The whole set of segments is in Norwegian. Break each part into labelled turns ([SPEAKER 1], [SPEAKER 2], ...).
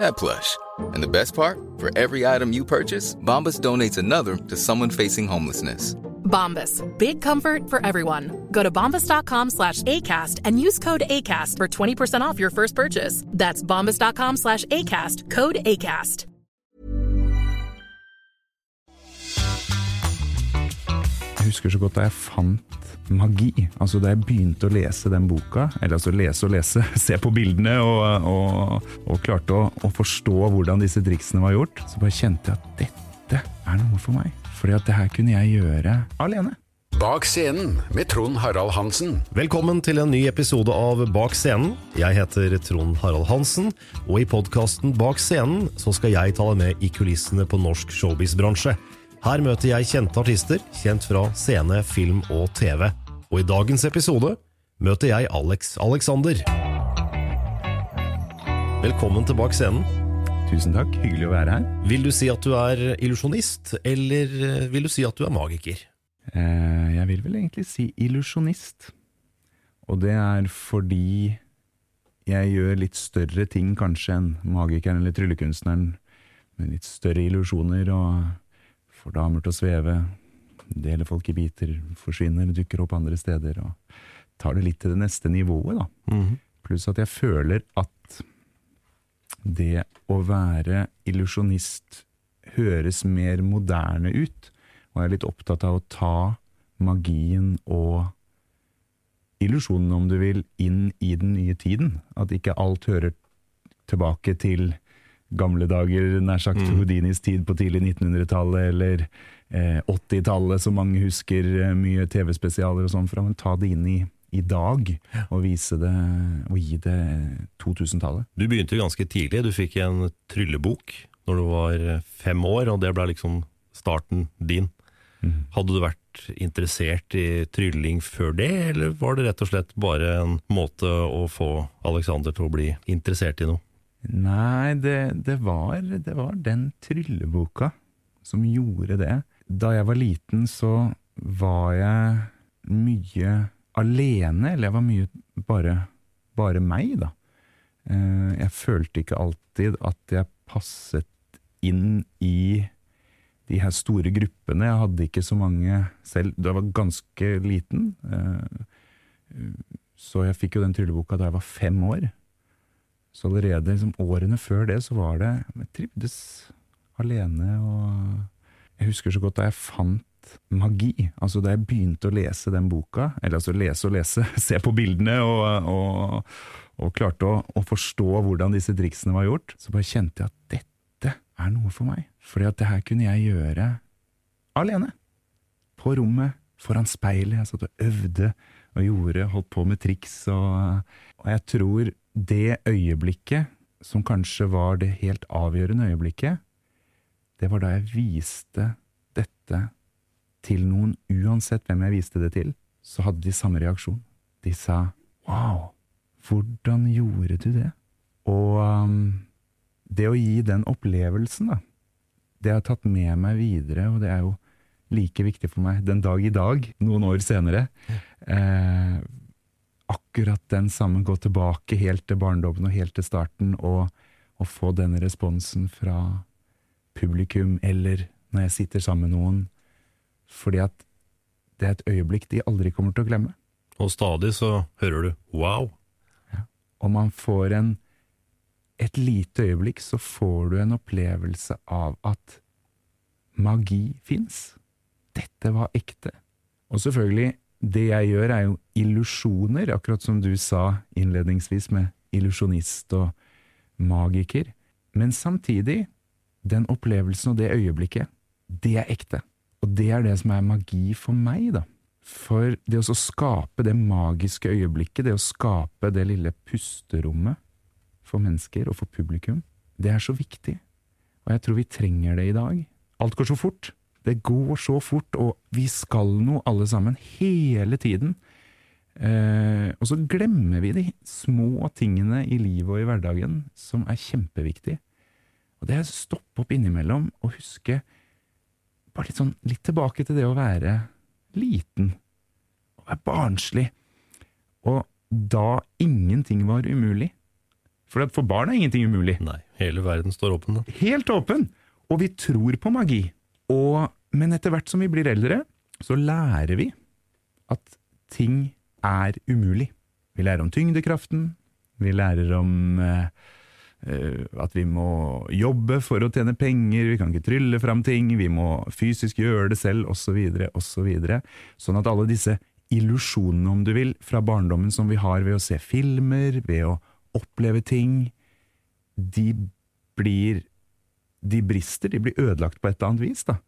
[SPEAKER 1] that plush. And the best part? For every item you purchase, Bombas donates another to someone facing homelessness.
[SPEAKER 2] Bombas. Big comfort for everyone. Go to bombas.com slash ACAST and use code ACAST for 20% off your first purchase. That's bombas.com slash ACAST. Code ACAST.
[SPEAKER 3] Jeg husker så godt da jeg fant magi. Altså Da jeg begynte å lese den boka, eller altså lese og lese, se på bildene og, og, og klarte å, å, forstå hvordan disse triksene var gjort, så bare kjente jeg at dette er noe for meg. Fordi at det her kunne jeg gjøre alene.
[SPEAKER 4] Bak scenen med Trond Harald Hansen.
[SPEAKER 5] Velkommen til en ny episode av Bak scenen. Jeg heter Trond Harald Hansen, og i podkasten Bak scenen så skal jeg ta deg med i kulissene på norsk showbiz-bransje. Her møter jeg kjente artister, kjent fra scene, film og TV. Og i dagens episode møter jeg Alex Alexander. Velkommen til Bak scenen.
[SPEAKER 3] Tusen takk, hyggelig å være her.
[SPEAKER 5] Vil du si at du er illusjonist, eller vil du si at du er magiker?
[SPEAKER 3] Eh, jeg vil vel egentlig si illusjonist. Og det er fordi jeg gjør litt større ting kanskje enn magikeren eller tryllekunstneren, med litt større illusjoner og får damer til å sveve, deler folk i biter, forsvinner, dukker opp andre steder og tar det litt til det neste nivået, da. Mm -hmm. Pluss at jeg føler at det å være illusjonist høres mer moderne ut, og jeg er litt opptatt av å ta magien og illusjonen, om du vil, inn i den nye tiden. At ikke alt hører tilbake til gamle dager, nær sagt mm. Houdinis tid på tidlig 1900-tallet, eller eh, 80-tallet, som mange husker, eh, mye TV-spesialer og sånn fra, men ta det inn i, i dag, og vise det, og gi det 2000-tallet.
[SPEAKER 5] Du begynte ganske tidlig, du fikk en tryllebok når du var fem år, og det ble liksom starten din. Mm. Hadde du vært interessert i trylling før det, eller var det rett og slett bare en måte å få Alexander til å bli interessert i noe?
[SPEAKER 3] Nei, det, det, var, det, var, den trylleboka som gjorde det. Da jeg var liten, så var jeg mye alene, eller jeg var mye bare, bare meg, da. Eh, jeg følte ikke alltid at jeg passet inn i de her store gruppene. Jeg hadde ikke så mange selv da jeg var ganske liten. Eh, så jeg fikk jo den trylleboka da jeg var fem år. Så allerede liksom, årene før det så var det Jeg trivdes alene og Jeg husker så godt da jeg fant magi. Altså da jeg begynte å lese den boka, eller altså lese og lese, se på bildene og, og, og klarte å, å, forstå hvordan disse triksene var gjort, så bare kjente jeg at dette er noe for meg. Fordi at det her kunne jeg gjøre alene. På rommet, foran speilet. Jeg satt og øvde og gjorde, holdt på med triks og, og jeg tror det øyeblikket, som kanskje var det helt avgjørende øyeblikket, det var da jeg viste dette til noen, uansett hvem jeg viste det til, så hadde de samme reaksjon. De sa wow, hvordan gjorde du det? Og um, det å gi den opplevelsen, da, det har jeg tatt med meg videre, og det er jo like viktig for meg den dag i dag, noen år senere. Eh, akkurat den samme, gå tilbake helt til barndommen og helt til starten, og, og få denne responsen fra publikum, eller når jeg sitter sammen med noen, fordi at det er et øyeblikk de aldri kommer til å glemme.
[SPEAKER 5] Og stadig så hører du wow.
[SPEAKER 3] Og man får en Et lite øyeblikk så får du en opplevelse av at magi fins. Dette var ekte. Og selvfølgelig, det jeg gjør er jo illusjoner, akkurat som du sa innledningsvis med illusjonist og magiker. Men samtidig, den opplevelsen og det øyeblikket, det er ekte. Og det er det som er magi for meg, da. For det å skape det magiske øyeblikket, det å skape det lille pusterommet for mennesker og for publikum, det er så viktig. Og jeg tror vi trenger det i dag. Alt går så fort. Det går så fort, og vi skal noe alle sammen, hele tiden. Eh, og så glemmer vi de små tingene i livet og i hverdagen som er kjempeviktige. Og det er å stoppe opp innimellom og huske bare litt sånn litt tilbake til det å være liten og være barnslig. Og da ingenting var umulig. For for barn er ingenting umulig.
[SPEAKER 5] Nei, hele verden står åpen. da.
[SPEAKER 3] Helt åpen! Og vi tror på magi. Og, men etter hvert som vi blir eldre, så lærer vi at ting er umulig. Vi lærer om tyngdekraften, vi lærer om eh, eh, at vi må jobbe for å tjene penger, vi kan ikke trylle fram ting, vi må fysisk gjøre det selv, osv., osv. Sånn at alle disse illusjonene, om du vil, fra barndommen som vi har ved å se filmer, ved å oppleve ting, de blir de brister, de blir ødelagt på et eller annet vis, da.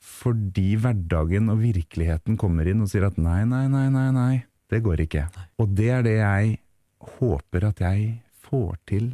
[SPEAKER 3] Fordi hverdagen og virkeligheten kommer inn og sier at nei, nei, nei, nei, nei, det går ikke. Og det er det jeg håper at jeg får til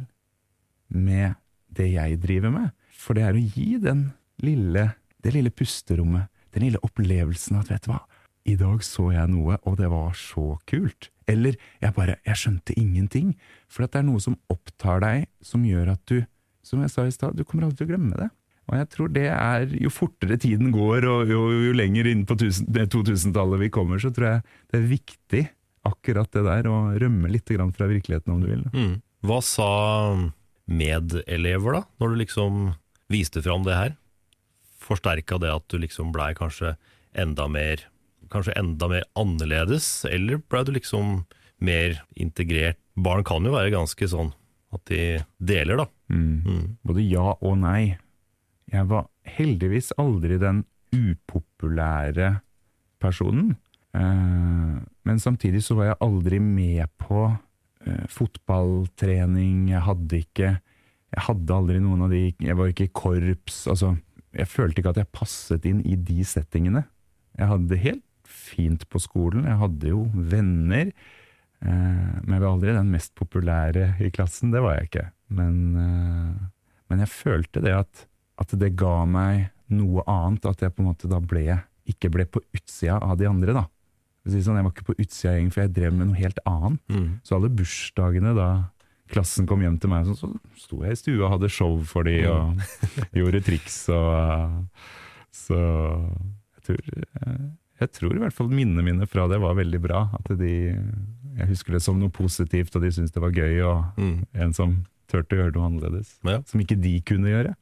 [SPEAKER 3] med det jeg driver med. For det er å gi den lille, det lille pusterommet, den lille opplevelsen at vet du hva, i dag så jeg noe, og det var så kult. Eller jeg bare, jeg skjønte ingenting. For at det er noe som opptar deg, som gjør at du, som jeg sa i stad, du kommer aldri til å glemme det. Og jeg tror det er, jo fortere tiden går, og jo, jo lenger inn på 2000-tallet vi kommer, så tror jeg det er viktig, akkurat det der, å rømme litt fra virkeligheten, om du vil.
[SPEAKER 5] Mm. Hva sa medelever, da, når du liksom viste fram det her? Forsterka det at du liksom blei kanskje enda mer Kanskje enda mer annerledes, eller blei du liksom mer integrert? Barn kan jo være ganske sånn at de deler, da.
[SPEAKER 3] Mm. Både ja og nei. Jeg var heldigvis aldri den upopulære personen. Eh, men samtidig så var jeg aldri med på eh, fotballtrening. Jeg hadde ikke Jeg hadde aldri noen av de Jeg var ikke i korps. Altså, jeg følte ikke at jeg passet inn i de settingene. Jeg hadde det helt fint på skolen. Jeg hadde jo venner. Eh, men jeg var aldri den mest populære i klassen. Det var jeg ikke. Men, eh, men jeg følte det at, at det ga meg noe annet. At jeg på en måte da ble ikke ble på utsida av de andre, da. Sånn, jeg var ikke på utsida gjengen, for jeg drev med noe helt annet.
[SPEAKER 5] Mm.
[SPEAKER 3] Så alle bursdagene da klassen kom hjem til meg, så, sto jeg i stua og hadde show for de, og gjorde triks og Så jeg tror, uh, jeg tror i hvert fall minnene mine fra det var veldig bra. At de Jeg husker det som noe positivt, og de syntes det var gøy, og
[SPEAKER 5] Mm.
[SPEAKER 3] en som turte å gjøre noe annerledes.
[SPEAKER 5] Ja.
[SPEAKER 3] Som ikke de kunne gjøre.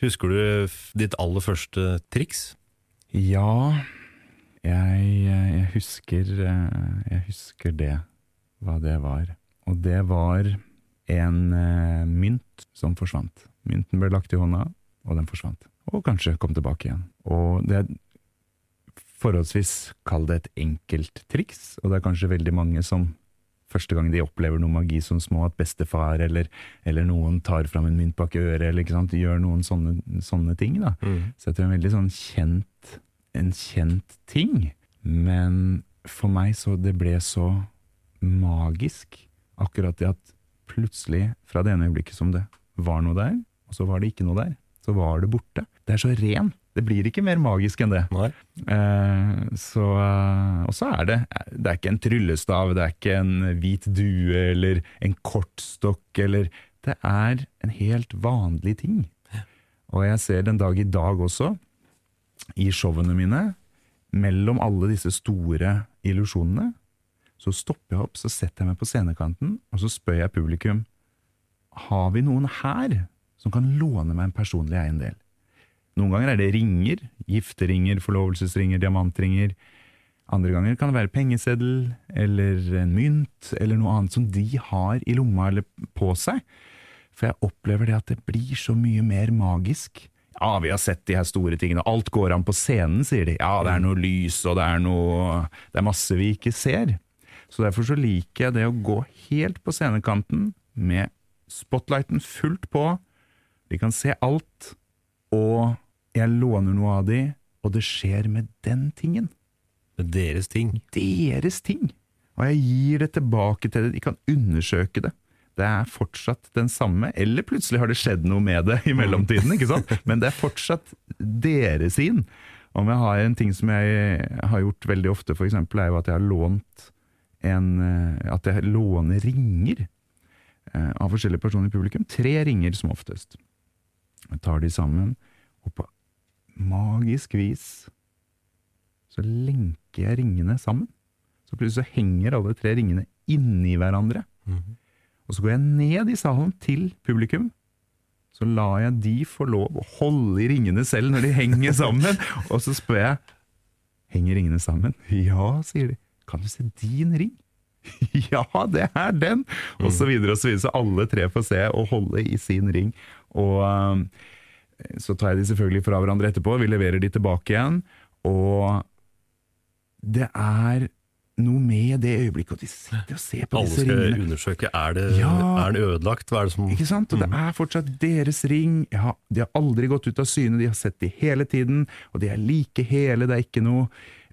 [SPEAKER 5] Husker du ditt aller første triks?
[SPEAKER 3] Ja, jeg, jeg, husker, eh, jeg husker det, hva det var. Og det var en eh, mynt som forsvant. Mynten ble lagt i hånda, og den forsvant. Og kanskje kom tilbake igjen. Og det forholdsvis, kall det et enkelt triks, og det er kanskje veldig mange som første gang de opplever noe magi som små, at bestefar eller, eller noen tar fram en mynt bak øret, eller sant, gjør noen sånne, sånne ting. da. Så jeg tror det er en veldig sånn kjent, en kjent ting. Men for meg så det ble så magisk, akkurat det at plutselig, fra det ene øyeblikket som det var noe der, og så var det ikke noe der, så var det borte. Det er så ren. Det blir ikke mer magisk enn det.
[SPEAKER 5] Nei.
[SPEAKER 3] Eh, så, eh, og så er det Det er ikke en tryllestav, det er ikke en hvit due eller en kortstokk eller Det er en helt vanlig ting. Og jeg ser den dag i dag også, i showene mine, mellom alle disse store illusjonene, så stopper jeg opp, så setter jeg meg på scenekanten, og så spør jeg publikum har vi noen her som kan låne meg en personlig eiendel. Noen ganger er det ringer, gifteringer, forlovelsesringer, diamantringer. Andre ganger kan det være pengeseddel eller en mynt eller noe annet som de har i lomma eller på seg. For jeg opplever det at det blir så mye mer magisk. Ja, vi har sett de her store tingene, alt går an på scenen, sier de. Ja, det er noe lys og det er noe Det er masse vi ikke ser. Så derfor så liker jeg det å gå helt på scenekanten med spotlighten fullt på. De kan se alt, og jeg låner noe av de, og det skjer med den tingen.
[SPEAKER 5] Med deres ting.
[SPEAKER 3] Deres ting! Og jeg gir det tilbake til dem, de kan undersøke det. Det er fortsatt den samme, eller plutselig har det skjedd noe med det i mellomtiden, ikke sant? Men det er fortsatt deres inn. Om jeg har en ting som jeg har gjort veldig ofte, for eksempel, er jo at jeg har lånt en eh, At jeg låner ringer eh, av forskjellige personer i publikum. Tre ringer som oftest. Jeg tar de sammen, og på magisk vis så lenker jeg ringene sammen. Så plutselig så henger alle tre ringene inni hverandre. Og så går jeg ned i salen til publikum. Så lar jeg de få lov å holde i ringene selv når de henger sammen. og så spør jeg henger ringene sammen. Ja, sier de. Kan du se din ring? ja, det er den! Og så videre og så videre. Så alle tre får se og holde i sin ring. Og um, så tar jeg de selvfølgelig fra hverandre etterpå. Vi leverer de tilbake igjen. Og det er noe med det øyeblikket, og de sitter og ser på
[SPEAKER 5] Alle
[SPEAKER 3] disse
[SPEAKER 5] skal undersøke er, det,
[SPEAKER 3] Ja.
[SPEAKER 5] er det ødelagt. Hva er det som
[SPEAKER 3] Ikke sant? Og det er fortsatt deres ring. Ja, de har aldri gått ut av syne, de har sett de hele tiden, og de er like hele, det er ikke noe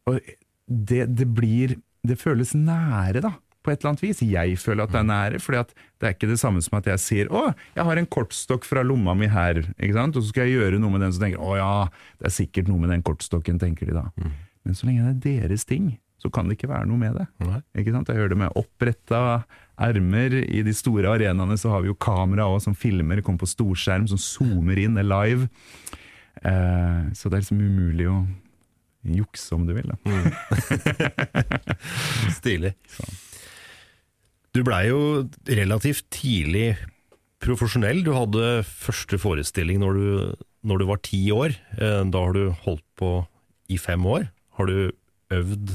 [SPEAKER 3] Og det, det blir Det føles nære, da. På et eller annet vis. Jeg føler at det er nære, for det er ikke det samme som at jeg sier 'Å, jeg har en kortstokk fra lomma mi her', ikke sant? og så skal jeg gjøre noe med den, så tenker 'Å ja, det er sikkert noe med den kortstokken', tenker de da. Men så lenge det er deres ting, så kan det ikke være noe med det.
[SPEAKER 5] Nei.
[SPEAKER 3] Ikke sant? Jeg hører det med oppretta ermer. I de store arenaene så har vi jo kamera også, som filmer, kommer på storskjerm, som zoomer inn, er live. Eh, så det er liksom umulig å jukse, om du vil. Da.
[SPEAKER 5] Stilig. Du blei jo relativt tidlig profesjonell. Du hadde første forestilling når du, når du var ti år. Eh, Da har du holdt på i fem år. Har du øvd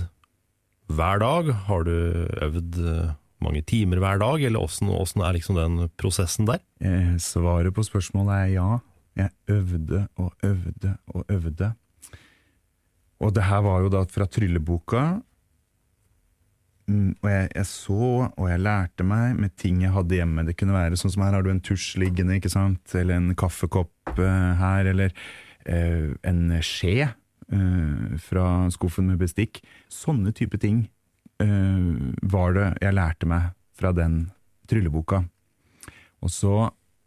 [SPEAKER 5] hver dag? Har du øvd eh, mange timer hver dag, eller åssen er liksom den prosessen der?
[SPEAKER 3] Eh, svaret på spørsmålet er ja. Jeg øvde og øvde og øvde. Og det her var jo da fra trylleboka. Mm, Og jeg, jeg så og jeg lærte meg med ting jeg hadde hjemme. Det kunne være sånn som her har du en tusj liggende, ikke sant? eller en kaffekopp uh, her, eller uh, en skje uh, fra skuffen med bestikk. Sånne type ting var det jeg lærte meg fra den trylleboka. Og så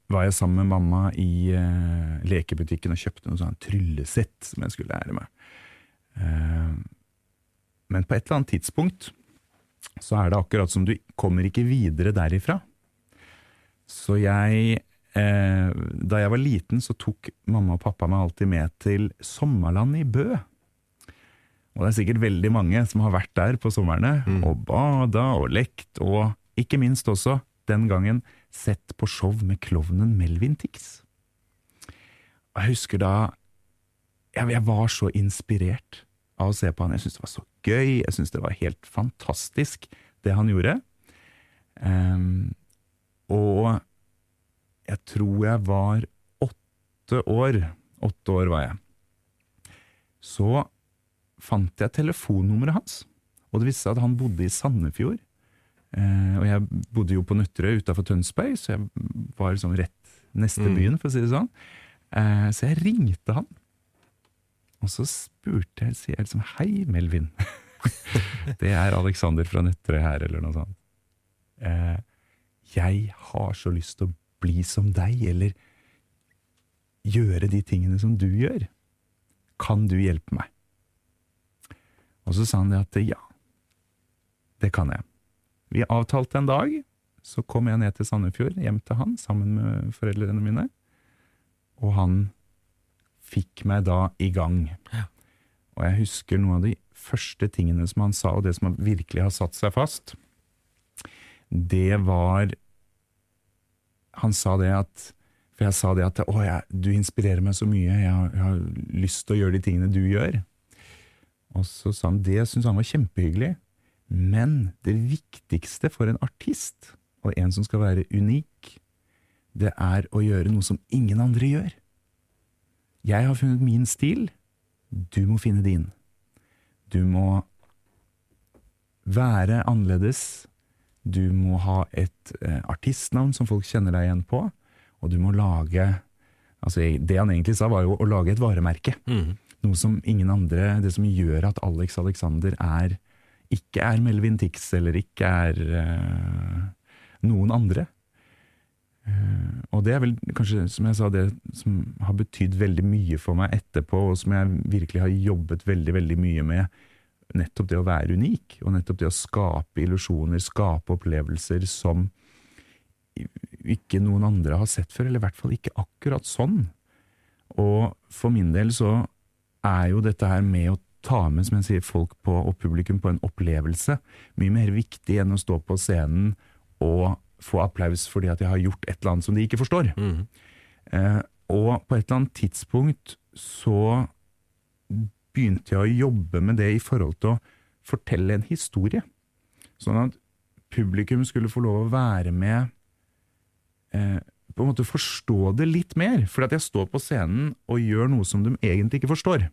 [SPEAKER 3] var jeg sammen med mamma i lekebutikken og kjøpte noe sånn tryllesett som jeg skulle lære meg. Men på et eller annet tidspunkt så er det akkurat som du kommer ikke videre derifra. Så jeg eh, Da jeg var liten, så tok mamma og pappa meg alltid med til Sommerland i Bø. Og det er sikkert veldig mange som har vært der på somrene og bada og lekt, og ikke minst også, den gangen, sett på show med klovnen Melvin Tix. Og jeg husker da jeg, jeg var så inspirert av å se på han. Jeg syntes det var så gøy, jeg syns det var helt fantastisk, det han gjorde. Um, og jeg tror jeg var åtte år. Åtte år var jeg. Så fant jeg telefonnummeret hans, og det viste seg at han bodde i Sandefjord. Uh, og jeg bodde jo på Nøtterøy utafor Tønsberg, så jeg var liksom rett neste byen, for å si det sånn. Uh, så jeg ringte han. Og så spurte jeg, sier jeg liksom Hei, Melvin. det er Alexander fra Nøtterøy her, eller noe sånt. Eh, jeg har så lyst til å bli som deg, eller gjøre de tingene som du gjør. Kan du hjelpe meg? Og så sa han det at ja, det kan jeg. Vi avtalte en dag, så kom jeg ned til Sandefjord, hjem til han, sammen med foreldrene mine. Og han fikk meg da i gang. Og jeg husker noen av de første tingene som han sa, og det som virkelig har satt seg fast, det var Han sa det at For jeg sa det at å, jeg, du inspirerer meg så mye, jeg har, jeg har lyst til å gjøre de tingene du gjør. Og så sa han det syntes han var kjempehyggelig, men det viktigste for en artist, og en som skal være unik, det er å gjøre noe som ingen andre gjør. Jeg har funnet min stil, du må finne din. Du må være annerledes, du må ha et eh, artistnavn som folk kjenner deg igjen på, og du må lage altså Det han egentlig sa, var jo å lage et varemerke. Noe som ingen andre Det som gjør at Alex Alexander er ikke er Melvin Tix, eller ikke er eh, noen andre. Eh, og det er vel kanskje, som jeg sa, det som har betydd veldig mye for meg etterpå, og som jeg virkelig har jobbet veldig, veldig mye med. Nettopp det å være unik, og nettopp det å skape illusjoner, skape opplevelser som ikke noen andre har sett før, eller i hvert fall ikke akkurat sånn. Og for min del så er jo dette her med å ta med som jeg sier, folk på, og publikum på en opplevelse mye mer viktig enn å stå på scenen og få applaus fordi at jeg har gjort et eller annet som de ikke forstår. Eh, og på et eller annet tidspunkt så begynte jeg å jobbe med det i forhold til å fortelle en historie. Sånn at publikum skulle få lov å være med eh, På en måte forstå det litt mer. For at jeg står på scenen og gjør noe som de egentlig ikke forstår.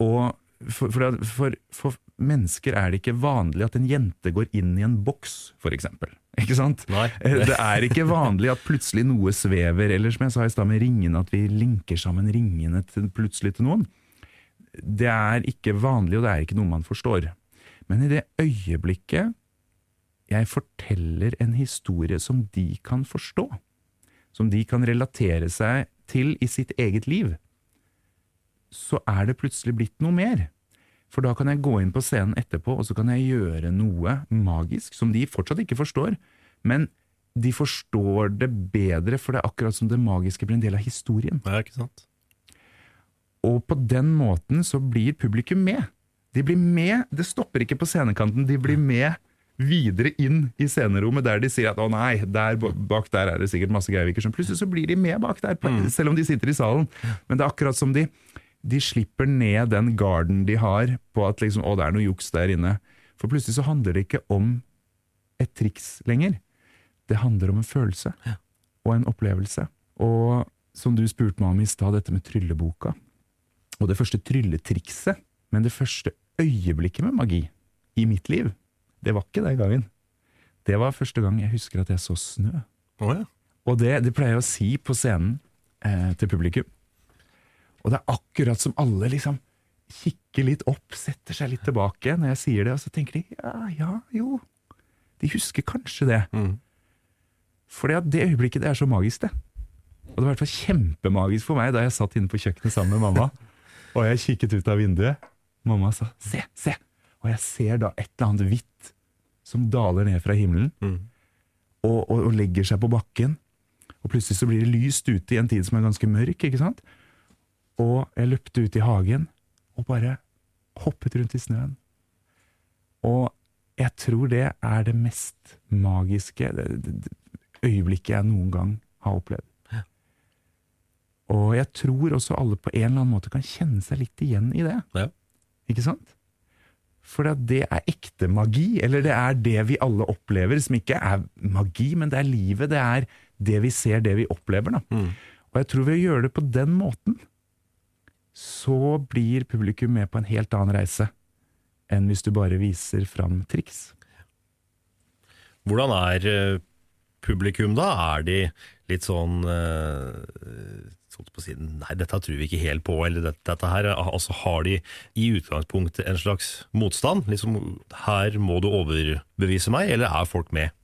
[SPEAKER 3] Og for, for, for, for mennesker er det ikke vanlig at en jente går inn i en boks, for eksempel. Ikke sant?
[SPEAKER 5] Nei.
[SPEAKER 3] Eh, Det er ikke vanlig at plutselig noe svever, eller som jeg sa i stad med ringene, at vi linker sammen ringene til, plutselig til noen. Det er ikke vanlig, og det er ikke noe man forstår. Men i det øyeblikket jeg forteller en historie som de kan forstå, som de kan relatere seg til i sitt eget liv, så er det plutselig blitt noe mer. For da kan jeg gå inn på scenen etterpå, og så kan jeg gjøre noe magisk som de fortsatt ikke forstår, men de forstår det bedre, for det er akkurat som det magiske blir en del av historien.
[SPEAKER 5] Ja, ikke sant?
[SPEAKER 3] Og på den måten så blir publikum med. De blir med, det stopper ikke på scenekanten, de blir med videre inn i scenerommet der de sier at å nei, der bak der er det sikkert masse greier vi ikke skjønner'. Plutselig så blir de med bak der, på- selv om de sitter i salen. Men det er akkurat som de, de slipper ned den garden de har på at liksom, å, det er noe juks der inne. For plutselig så handler det ikke om et triks lenger. Det handler om en følelse og en opplevelse. Og som du spurte meg om i stad, dette med trylleboka. Og det første trylletrikset, men det første øyeblikket med magi i mitt liv, det var ikke den gangen. Det var første gang jeg husker at jeg så snø.
[SPEAKER 5] Oh, ja.
[SPEAKER 3] Og det, det pleier jeg å si på scenen eh, til publikum. Og det er akkurat som alle liksom kikker litt opp, setter seg litt tilbake når jeg sier det, og så tenker de ja, ja, jo. De husker kanskje det. Fordi at det øyeblikket det er så magisk, det. Og det var i hvert fall kjempemagisk for meg da jeg satt inne på kjøkkenet sammen med mamma, og jeg kikket ut av vinduet. Mamma sa 'se, se', og jeg ser da et eller annet hvitt som daler ned fra himmelen og, og, og legger seg på bakken. Og plutselig så blir det lyst ute i en tid som er ganske mørk, ikke sant? Og jeg løpte ut i hagen og bare hoppet rundt i snøen. Og jeg tror det er det mest magiske øyeblikket jeg noen gang har opplevd. Og jeg tror også alle på en eller annen måte kan kjenne seg litt igjen i det.
[SPEAKER 5] Ja.
[SPEAKER 3] Ikke sant? For det er ekte magi, eller det er det vi alle opplever, som ikke er magi, men det er livet. Det er det vi ser, det vi opplever. Da. Og jeg tror ved å gjøre det på den måten, så blir publikum med på en helt annen reise enn hvis du bare viser fram triks.
[SPEAKER 5] Hvordan er eh, publikum da? Er de litt sånn eh, sånn på siden, Nei, dette tror vi ikke helt på, eller dette, dette her altså Har de i utgangspunktet en slags motstand? Liksom, her må du overbevise meg, eller er folk med?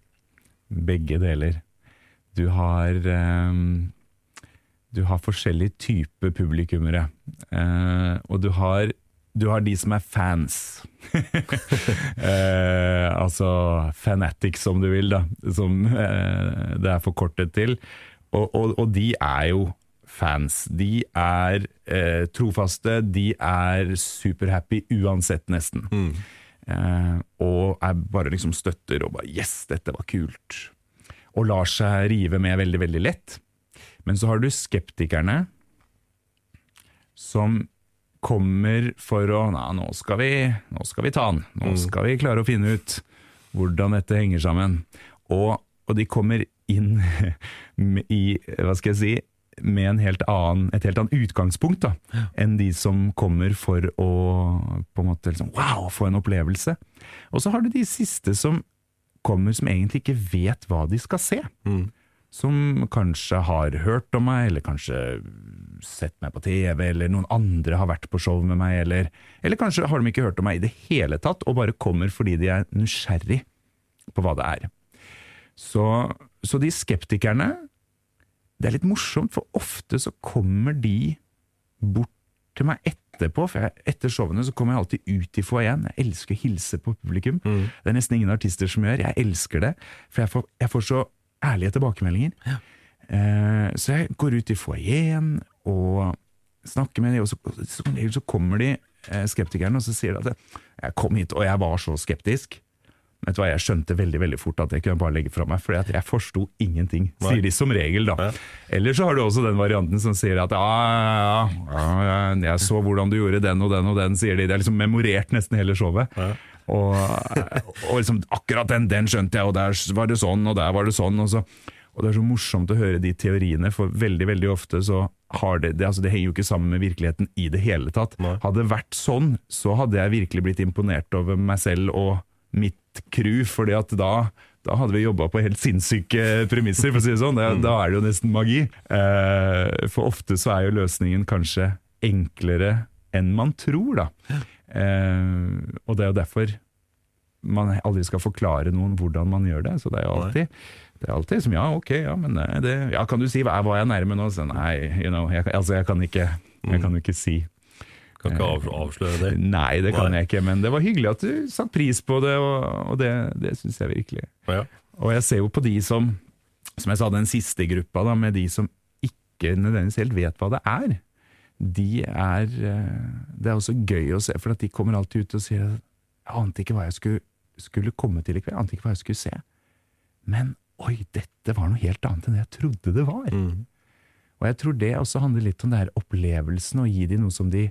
[SPEAKER 3] Begge deler. Du har ehm, Du har forskjellige typer publikummere. Eh, og du har, du har de som er fans. eh, altså fanatics, om du vil, da. Som eh, det er forkortet til. Og, og, og de er jo fans. De er eh, trofaste, de er superhappy uansett, nesten. Eh, og er bare liksom støtter og bare 'yes, dette var kult'. Og lar seg rive med veldig, veldig lett. Men så har du skeptikerne som kommer for å Nei, nå skal vi, nå skal vi ta den. Nå skal vi klare å finne ut hvordan dette henger sammen. Og, og de kommer inn i, hva skal jeg si, med en helt annen, et helt annet utgangspunkt da, enn de som kommer for å på en måte liksom, wow, få en opplevelse. Og så har du de siste som kommer som egentlig ikke vet hva de skal se. Som kanskje har hørt om meg, eller kanskje sett meg på TV, eller noen andre har vært på show med meg, eller, eller kanskje har de ikke hørt om meg i det hele tatt, og bare kommer fordi de er nysgjerrig på hva det er. Så, så de skeptikerne Det er litt morsomt, for ofte så kommer de bort til meg etterpå. For jeg, etter showene så kommer jeg alltid ut i foajeen. Jeg elsker å hilse på publikum. Det er nesten ingen artister som gjør. Jeg elsker det, for jeg får, jeg får så ærlige tilbakemeldinger. Eh, så jeg går ut i foajeen og snakker med dem, og så, regel så kommer de eh, skeptikerne og så sier de at jeg kom hit og jeg var så skeptisk. Vet du hva, Jeg skjønte veldig veldig fort at jeg kunne bare legge fra meg, for jeg forsto ingenting. Sier de som regel, da. Eller så har du også den varianten som sier at ja, ja, ja, ja, jeg så hvordan du gjorde den og den og den, sier de. Det er liksom memorert nesten hele showet. Og, og liksom akkurat den, den skjønte jeg, og der var det sånn, og der var det sånn. Og, så, og det er så morsomt å høre de teoriene, for veldig veldig ofte så har det, det, altså det henger jo ikke sammen med virkeligheten i det hele tatt. Hadde det vært sånn, så hadde jeg virkelig blitt imponert over meg selv og mitt crew, fordi at da da hadde vi jobba på helt sinnssyke premisser, for å si det sånn. Det, Da er det jo nesten magi. Eh, for ofte så er jo løsningen kanskje enklere enn man tror, da. Eh, og det er jo derfor man aldri skal forklare noen hvordan man gjør det. Så det er jo alltid det er alltid som ja, ok, ja, men eh, det, ja, kan du si hva var jeg nærme nå? Så, nei, you know, jeg, altså jeg kan ikke jeg kan jo ikke si.
[SPEAKER 5] Kan ikke avsløre det.
[SPEAKER 3] Nei, det kan jeg ikke, men det var hyggelig at du satte pris på det, og, og det, det syns jeg virkelig.
[SPEAKER 5] Ja.
[SPEAKER 3] Og jeg ser jo på de som, som jeg sa, den siste gruppa, da, med de som ikke nødvendigvis helt vet hva det er. De er eh, Det er også gøy å se, for at de kommer alltid ut og sier jeg ante ikke hva jeg skulle, skulle komme til i kveld, jeg ante ikke hva jeg skulle se. Men oi, dette var noe helt annet enn det jeg trodde det var. Og jeg tror det også handler litt om det her opplevelsen, å gi dem noe som de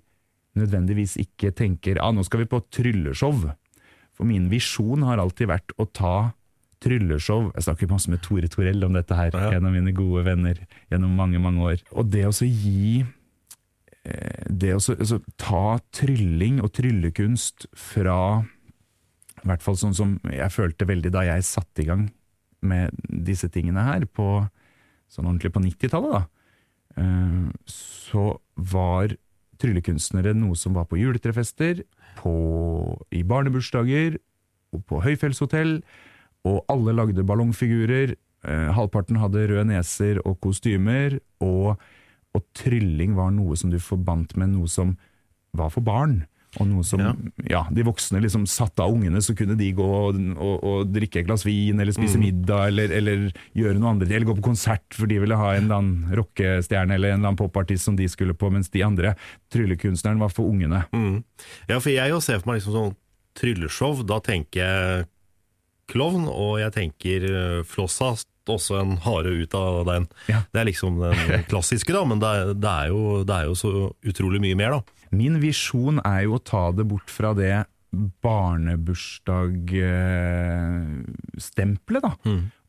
[SPEAKER 3] nødvendigvis ikke tenker ja, nå skal vi på trylleshow. For min visjon har alltid vært å ta trylleshow Jeg snakker masse med Tore Torell om dette her, en av mine gode venner gjennom mange, mange år. Og det å gi Det å så, altså, ta trylling og tryllekunst fra i hvert fall sånn som jeg følte veldig da jeg satte i gang med disse tingene her, på, sånn ordentlig på 90-tallet, da, eh, så var tryllekunstnere noe som var på juletrefester, på, i barnebursdager, og på høyfjellshotell, og alle lagde ballongfigurer. Eh, halvparten hadde røde neser og kostymer, og, og trylling var noe som du forbandt med noe som var for barn. Og noe som, ja. De voksne liksom satte av ungene, så kunne de gå og, og, og drikke et glass vin, eller spise middag, eller, eller gjøre noe andre. Eller gå på konsert, for de ville ha en eller annen rockestjerne eller en eller annen popartist som de skulle på, mens de andre, tryllekunstneren, var for ungene.
[SPEAKER 5] Ja, for jeg jo ser for meg liksom sånn trylleshow. Da tenker jeg klovn, og jeg tenker uh, flossast, også en hare ut av den.
[SPEAKER 3] Ja.
[SPEAKER 5] Det er liksom den klassiske, da, men det er, det, er jo, det er jo så utrolig mye mer, da.
[SPEAKER 3] Min visjon er jo å ta det bort fra det barnebursdagstempelet, da.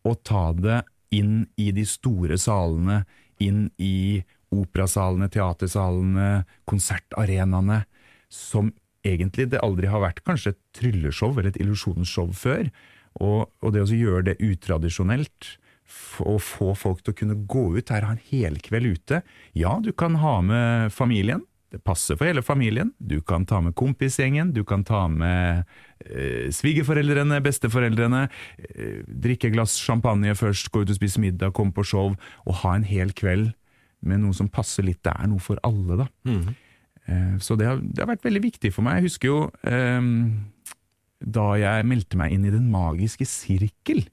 [SPEAKER 3] Og ta det inn i de store salene, inn i operasalene, teatersalene, konsertarenaene, som egentlig det aldri har vært kanskje et trylleshow eller et illusjonsshow før. Og, og det å gjøre det utradisjonelt, og få folk til å kunne gå ut her, ha en helkveld ute. Ja, du kan ha med familien, det passer for hele familien. Du kan ta med kompisgjengen, du kan ta med eh, svigerforeldrene, besteforeldrene, eh, drikke et glass champagne først, gå ut og spise middag, komme på show, og ha en hel kveld med noe som passer litt. Det er noe for alle, da. Eh, Så det har, det har vært veldig viktig for meg. Jeg husker jo eh, da jeg meldte meg inn i Den magiske sirkel,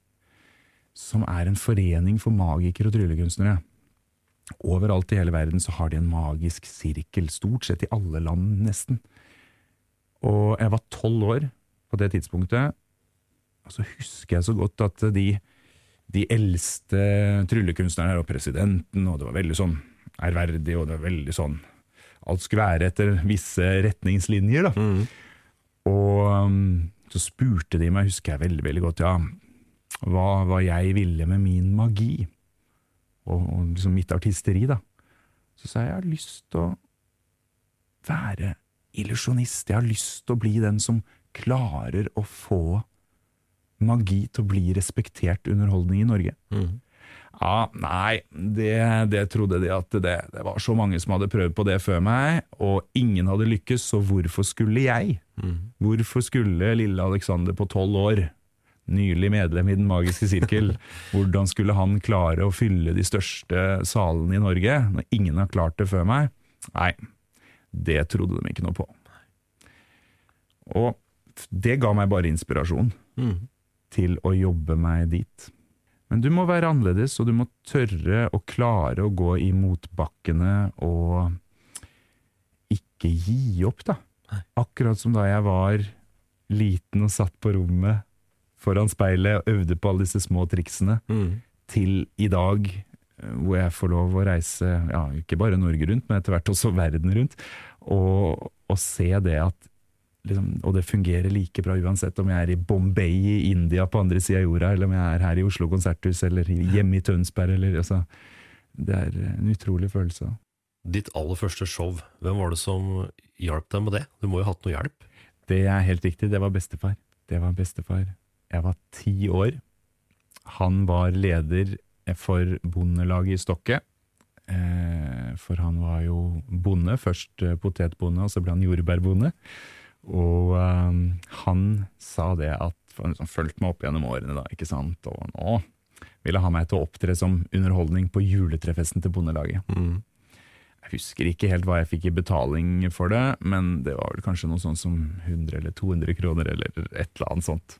[SPEAKER 3] som er en forening for magikere og tryllekunstnere. Overalt i hele verden så har de en magisk sirkel, stort sett i alle land nesten. Og jeg var tolv år på det tidspunktet, og så husker jeg så godt at de, de eldste tryllekunstnerne og presidenten, og det var veldig sånn ærverdig, og det var veldig sånn Alt skulle være etter visse retningslinjer, da. Og um, så spurte de meg, husker jeg veldig, veldig godt, ja, hva, hva jeg ville med min magi og, og liksom mitt artisteri, da. Så sa jeg jeg har lyst til å være illusjonist. Jeg har lyst til å bli den som klarer å få magi til å bli respektert underholdning i Norge. Ja, nei, det, det trodde de at det, det var så mange som hadde prøvd på det før meg, og ingen hadde lykkes, så hvorfor skulle jeg? Hvorfor skulle lille Alexander på tolv år, nylig medlem i Den magiske sirkel, hvordan skulle han klare å fylle de største salene i Norge, når ingen har klart det før meg? Nei, det trodde de ikke noe på. Og det ga meg bare inspirasjon til å jobbe meg dit. Men du må være annerledes, og du må tørre å klare å gå i motbakkene og ikke gi opp, da. Akkurat som da jeg var liten og satt på rommet foran speilet og øvde på alle disse små triksene, til i dag eh, hvor jeg får lov å reise, ja, ikke bare Norge rundt, men etter hvert også verden rundt, og, og se det at liksom, Og det fungerer like bra uansett om jeg er i Bombay i India på andre sida av jorda, eller om jeg er her i Oslo konserthus, eller hjemme i Tønsberg, eller altså Det er en utrolig følelse.
[SPEAKER 5] Ditt aller første show, hvem var det som hjalp deg med det? Du må jo ha hatt noe hjelp?
[SPEAKER 3] Det er helt riktig, det var bestefar. Det var bestefar. Jeg var ti år. Han var leder for bondelaget i Stokke. Eh, for han var jo bonde, først eh, potetbonde, og så ble han jordbærbonde. Og eh, han sa det at Han liksom fulgte meg opp gjennom årene, da, ikke sant. Og nå ville ha meg til å opptre som underholdning på juletrefesten til Bondelaget. Jeg husker ikke helt hva jeg fikk i betaling for det, men det var vel kanskje noe sånt som 100 eller 200 kroner, eller et eller annet sånt.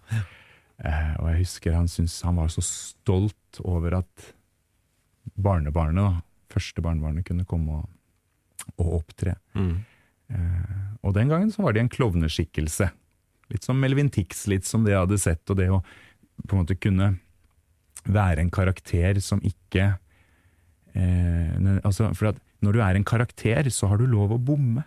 [SPEAKER 3] Eh, og jeg husker han syntes han var så stolt over at barnebarnet, da, første barnebarnet, kunne komme og, og opptre. Eh, og den gangen så var det en klovneskikkelse. Litt som Melvin Tix, litt som det jeg hadde sett, og det å på en måte kunne være en karakter som ikke eh, altså, For at når du er en karakter, så har du lov å bomme.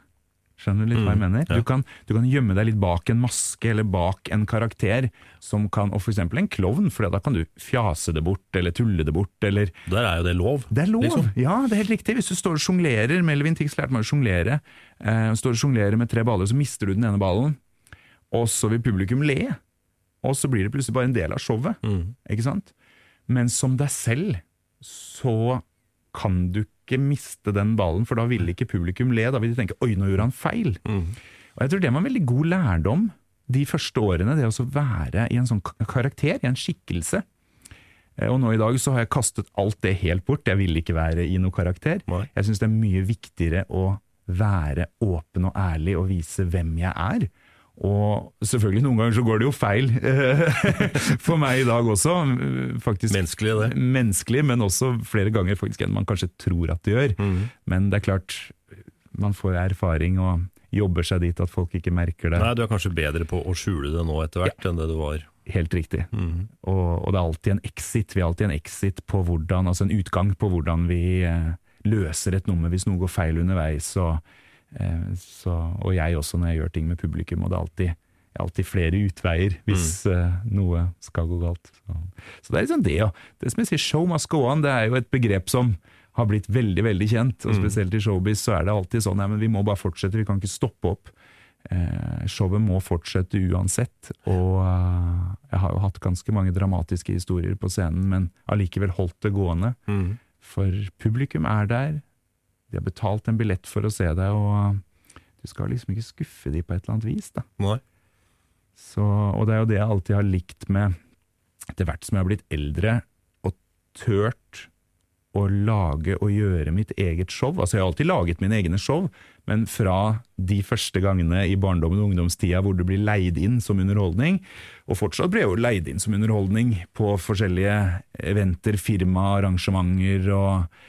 [SPEAKER 3] Skjønner du litt hva jeg mener? Du, kan, du kan gjemme deg litt bak en maske eller bak en karakter, som kan, og eksempel en klovn, for da kan du fjase det bort eller tulle det bort. eller
[SPEAKER 5] Der er jo det lov.
[SPEAKER 3] det er lov!
[SPEAKER 5] liksom.
[SPEAKER 3] Ja, det er helt riktig. Hvis du står og sjonglerer Melvin Tix lærte meg å sjonglere. Eh, står og sjonglerer med tre baller, så mister du den ene ballen, og så vil publikum le. Og så blir det plutselig bare en del av showet. Ikke sant? Men som deg selv så kan du ikke miste den ballen, for da vil ikke publikum le. Da vil de tenke 'oi, nå gjorde han feil'. Og jeg tror det var en veldig god lærdom de første årene, det å være i en sånn karakter, i en skikkelse. Eh, Og nå i dag så har jeg kastet alt det helt bort. Jeg vil ikke være i noe karakter.
[SPEAKER 5] Nei.
[SPEAKER 3] Jeg syns det er mye viktigere å være åpen og ærlig og vise hvem jeg er. Og selvfølgelig, noen ganger så går det jo feil for meg i dag også. Faktisk
[SPEAKER 5] Menneskelig, det.
[SPEAKER 3] Menneskelig, men også flere ganger faktisk enn man kanskje tror at det gjør.
[SPEAKER 5] Mm.
[SPEAKER 3] Men det er klart, man får erfaring og jobber seg dit at folk ikke merker det.
[SPEAKER 5] Nei, du er kanskje bedre på å skjule det nå etter hvert enn det du var.
[SPEAKER 3] Helt riktig. Og, og det er alltid en exit. Vi har alltid en exit på hvordan, altså en utgang på hvordan vi eh, løser et nummer hvis noe går feil underveis. Og, eh, så, og jeg også når jeg gjør ting med publikum. Og det er alltid, det er alltid flere utveier hvis eh, noe skal gå galt. Så, så det er liksom det. ja. det som jeg sier, show must go on, det er jo et begrep som har blitt veldig veldig kjent. Og spesielt i showbiz så er det alltid sånn ja, men vi må bare fortsette, vi kan ikke stoppe opp. Eh, showet må fortsette uansett, og uh, jeg har jo hatt ganske mange dramatiske historier på scenen, men allikevel holdt det gående. For publikum er der, de har betalt en billett for å se deg, og du skal liksom ikke skuffe de på et eller annet vis. da.
[SPEAKER 5] Nei.
[SPEAKER 3] Så, og det er jo det jeg alltid har likt med Etter hvert som jeg har blitt eldre, og tørt å lage og gjøre mitt eget show. Altså Jeg har alltid laget mine egne show, men fra de første gangene i barndommen og ungdomstida hvor du blir leid inn som underholdning, og fortsatt blir jeg jo leid inn som underholdning på forskjellige eventer, firma, arrangementer og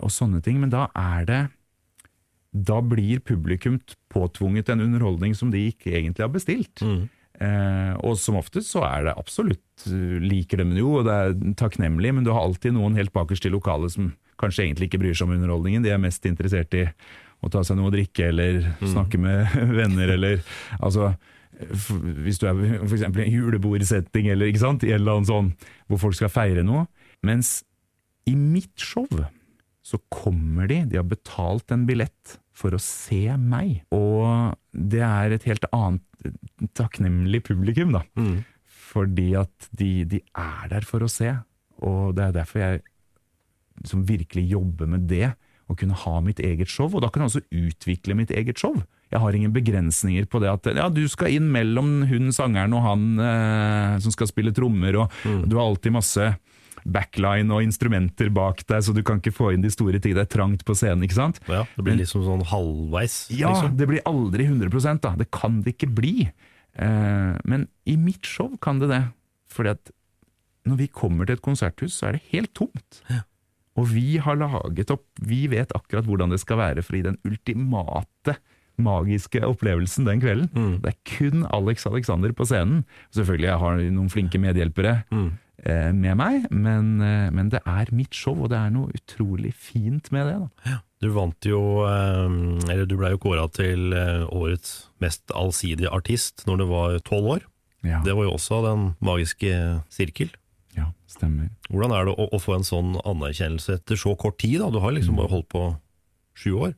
[SPEAKER 3] og sånne ting. Men da er det Da blir publikum påtvunget en underholdning som de ikke egentlig har bestilt. Eh, og som oftest så er det absolutt eh, liker dem jo, og det er takknemlig, men du har alltid noen helt bakerst i lokalet som kanskje egentlig ikke bryr seg om underholdningen. De er mest interessert i å ta seg noe å drikke eller snakke med venner eller altså hvis du er for eksempel i en julebordsetting eller ikke sant, eller annen sånn hvor folk skal feire noe. Mens i mitt show så kommer de, de har betalt en billett for å se meg. Og det er et helt annet takknemlig publikum, da. Fordi at de, de er der for å se. Og det er derfor jeg liksom virkelig jobber med det, å kunne ha mitt eget show. Og da kan jeg også utvikle mitt eget show. Jeg har ingen begrensninger på det at ja, du skal inn mellom hun sangeren og han eh, som skal spille trommer, og du har alltid masse backline og instrumenter bak deg, så du kan ikke få inn de store tingene. Det er trangt på scenen, ikke sant?
[SPEAKER 5] Ja, det blir liksom sånn halvveis.
[SPEAKER 3] Ja,
[SPEAKER 5] liksom.
[SPEAKER 3] det blir aldri 100% da. Det kan det ikke bli. Eh, men i mitt show kan det det. Fordi at når vi kommer til et konserthus, så er det helt tomt. Og vi har laget opp Vi vet akkurat hvordan det skal være for å gi den ultimate magiske opplevelsen den kvelden. Det er kun Alex Alexander på scenen. Selvfølgelig jeg har noen flinke medhjelpere eh, med meg, men, eh, men det er mitt show, og det er noe utrolig fint med det. da.
[SPEAKER 5] Du vant jo, eh, eller du ble jo kåra til eh, årets mest allsidige artist når du var tolv år.
[SPEAKER 3] Ja,
[SPEAKER 5] Det var jo også Den magiske sirkel.
[SPEAKER 3] ja stemmer.
[SPEAKER 5] Hvordan er det å, å få en sånn anerkjennelse etter så kort tid? da? Du har liksom bare holdt på sju år.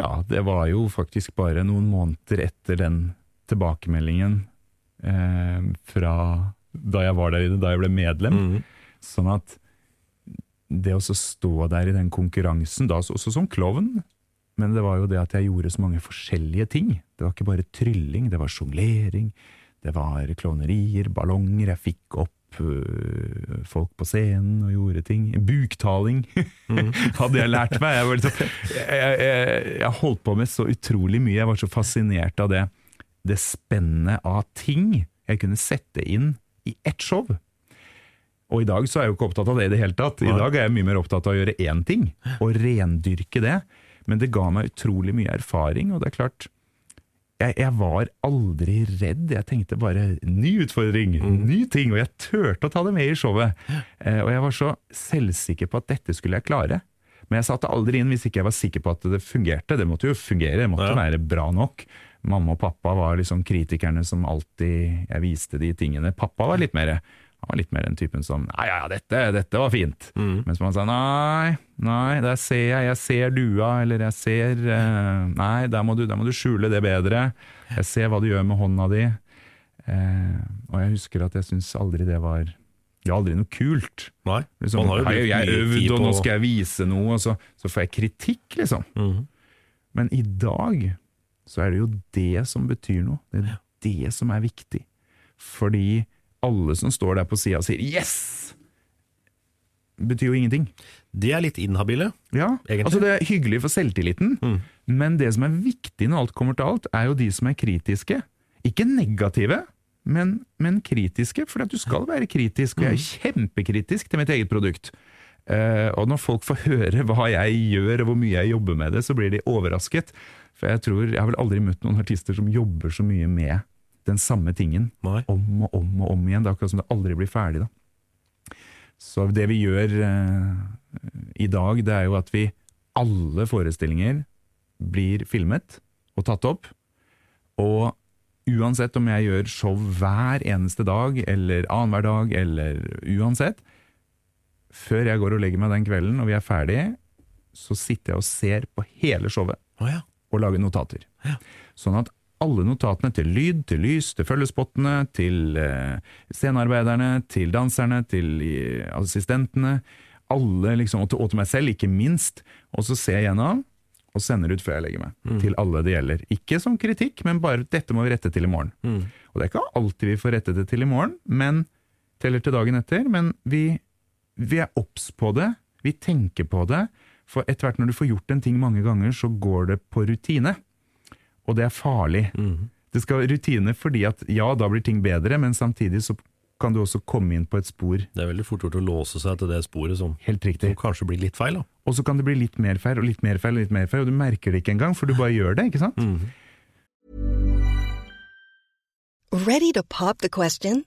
[SPEAKER 3] Ja, det var jo faktisk bare noen måneder etter den tilbakemeldingen eh, fra da jeg var der inne, da jeg ble medlem. Sånn at det å stå der i den konkurransen, da også som klovn, men det var jo det at jeg gjorde så mange forskjellige ting. Det var ikke bare trylling, det var sjonglering, det var klovnerier, ballonger, jeg fikk opp øh, folk på scenen og gjorde ting. Buktaling hadde jeg lært meg. Jeg, var liksom, jeg, jeg, jeg, jeg holdt på med så utrolig mye, jeg var så fascinert av det, det spennet av ting jeg kunne sette inn i ett show. Og i dag så er jeg jo ikke opptatt av det i det hele tatt. I dag er jeg mye mer opptatt av å gjøre én ting, og rendyrke det. Men det ga meg utrolig mye erfaring, og det er klart jeg, jeg var aldri redd. Jeg tenkte bare ny utfordring, ny ting, og jeg turte å ta det med i showet. Eh, og jeg var så selvsikker på at dette skulle jeg klare. Men jeg satte aldri inn hvis ikke jeg var sikker på at det fungerte. Det måtte jo fungere, det måtte
[SPEAKER 5] Ja.
[SPEAKER 3] være bra nok. Mamma og pappa var liksom kritikerne som alltid jeg viste de tingene. Pappa var litt mer han var litt mer den typen som Nei, ja, ja, dette, dette var fint. Mens man sa nei, nei, der ser jeg, jeg ser dua, eller jeg ser uh, Nei, der må, du, der må du skjule det bedre. Jeg ser hva du gjør med hånda di. Uh, og jeg husker at jeg syns aldri det var Det var aldri noe kult.
[SPEAKER 5] Nei,
[SPEAKER 3] Liksom,
[SPEAKER 5] man har jo
[SPEAKER 3] «Hei,
[SPEAKER 5] brukt
[SPEAKER 3] jeg
[SPEAKER 5] øvd,
[SPEAKER 3] og nå skal jeg vise noe, og så, så får jeg kritikk, liksom.
[SPEAKER 5] Mhm.
[SPEAKER 3] Men i dag så er det jo det som betyr noe. Det er det som er viktig. Fordi alle som står der på sida og sier 'yes', betyr jo ingenting.
[SPEAKER 5] De er litt inhabile.
[SPEAKER 3] Ja,
[SPEAKER 5] Egentlig.
[SPEAKER 3] altså Det er hyggelig for selvtilliten,
[SPEAKER 5] Mm.
[SPEAKER 3] men det som er viktig når alt kommer til alt, er jo de som er kritiske. Ikke negative, men, men kritiske, for at du skal være kritisk. Og jeg er kjempekritisk til mitt eget produkt. Eh, og når folk får høre hva jeg gjør og hvor mye jeg jobber med det, så blir de overrasket. For jeg tror, jeg har vel aldri møtt noen artister som jobber så mye med den samme tingen.
[SPEAKER 5] Nei.
[SPEAKER 3] Om og om og om igjen. Det er akkurat som det aldri blir ferdig. da. Så det vi gjør eh, i dag, det er jo at vi alle forestillinger blir filmet og tatt opp. Og uansett om jeg gjør show hver eneste dag, eller annenhver dag, eller uansett, før jeg går og legger meg den kvelden og vi er ferdige, så sitter jeg og ser på hele showet
[SPEAKER 5] oh, ja.
[SPEAKER 3] og lager notater. Sånn at alle notatene til lyd, til lys, til følgespottene, til eh, scenearbeiderne, til danserne, til eh, assistentene, alle liksom, og til, og til meg selv, ikke minst. Og så ser jeg gjennom og sender ut før jeg legger meg, til alle det gjelder. Ikke som kritikk, men bare 'dette må vi rette til i morgen'. Og det er ikke alltid vi får rettet det til i morgen, men teller til dagen etter. Men vi, vi er obs på det, vi tenker på det. For etter hvert når du får gjort en ting mange ganger, så går det på rutine. Og det er farlig. Det skal være rutine fordi at ja, da blir ting bedre, men samtidig så kan du også komme inn på et spor
[SPEAKER 5] Det er veldig fort gjort å låse seg til det sporet som,
[SPEAKER 3] helt
[SPEAKER 5] som kanskje blir litt feil. da.
[SPEAKER 3] Og så kan det bli litt mer feil, og litt mer feil, og litt mer feil, og du merker det ikke engang, for du bare gjør det, ikke sant?
[SPEAKER 6] Ready to pop the question?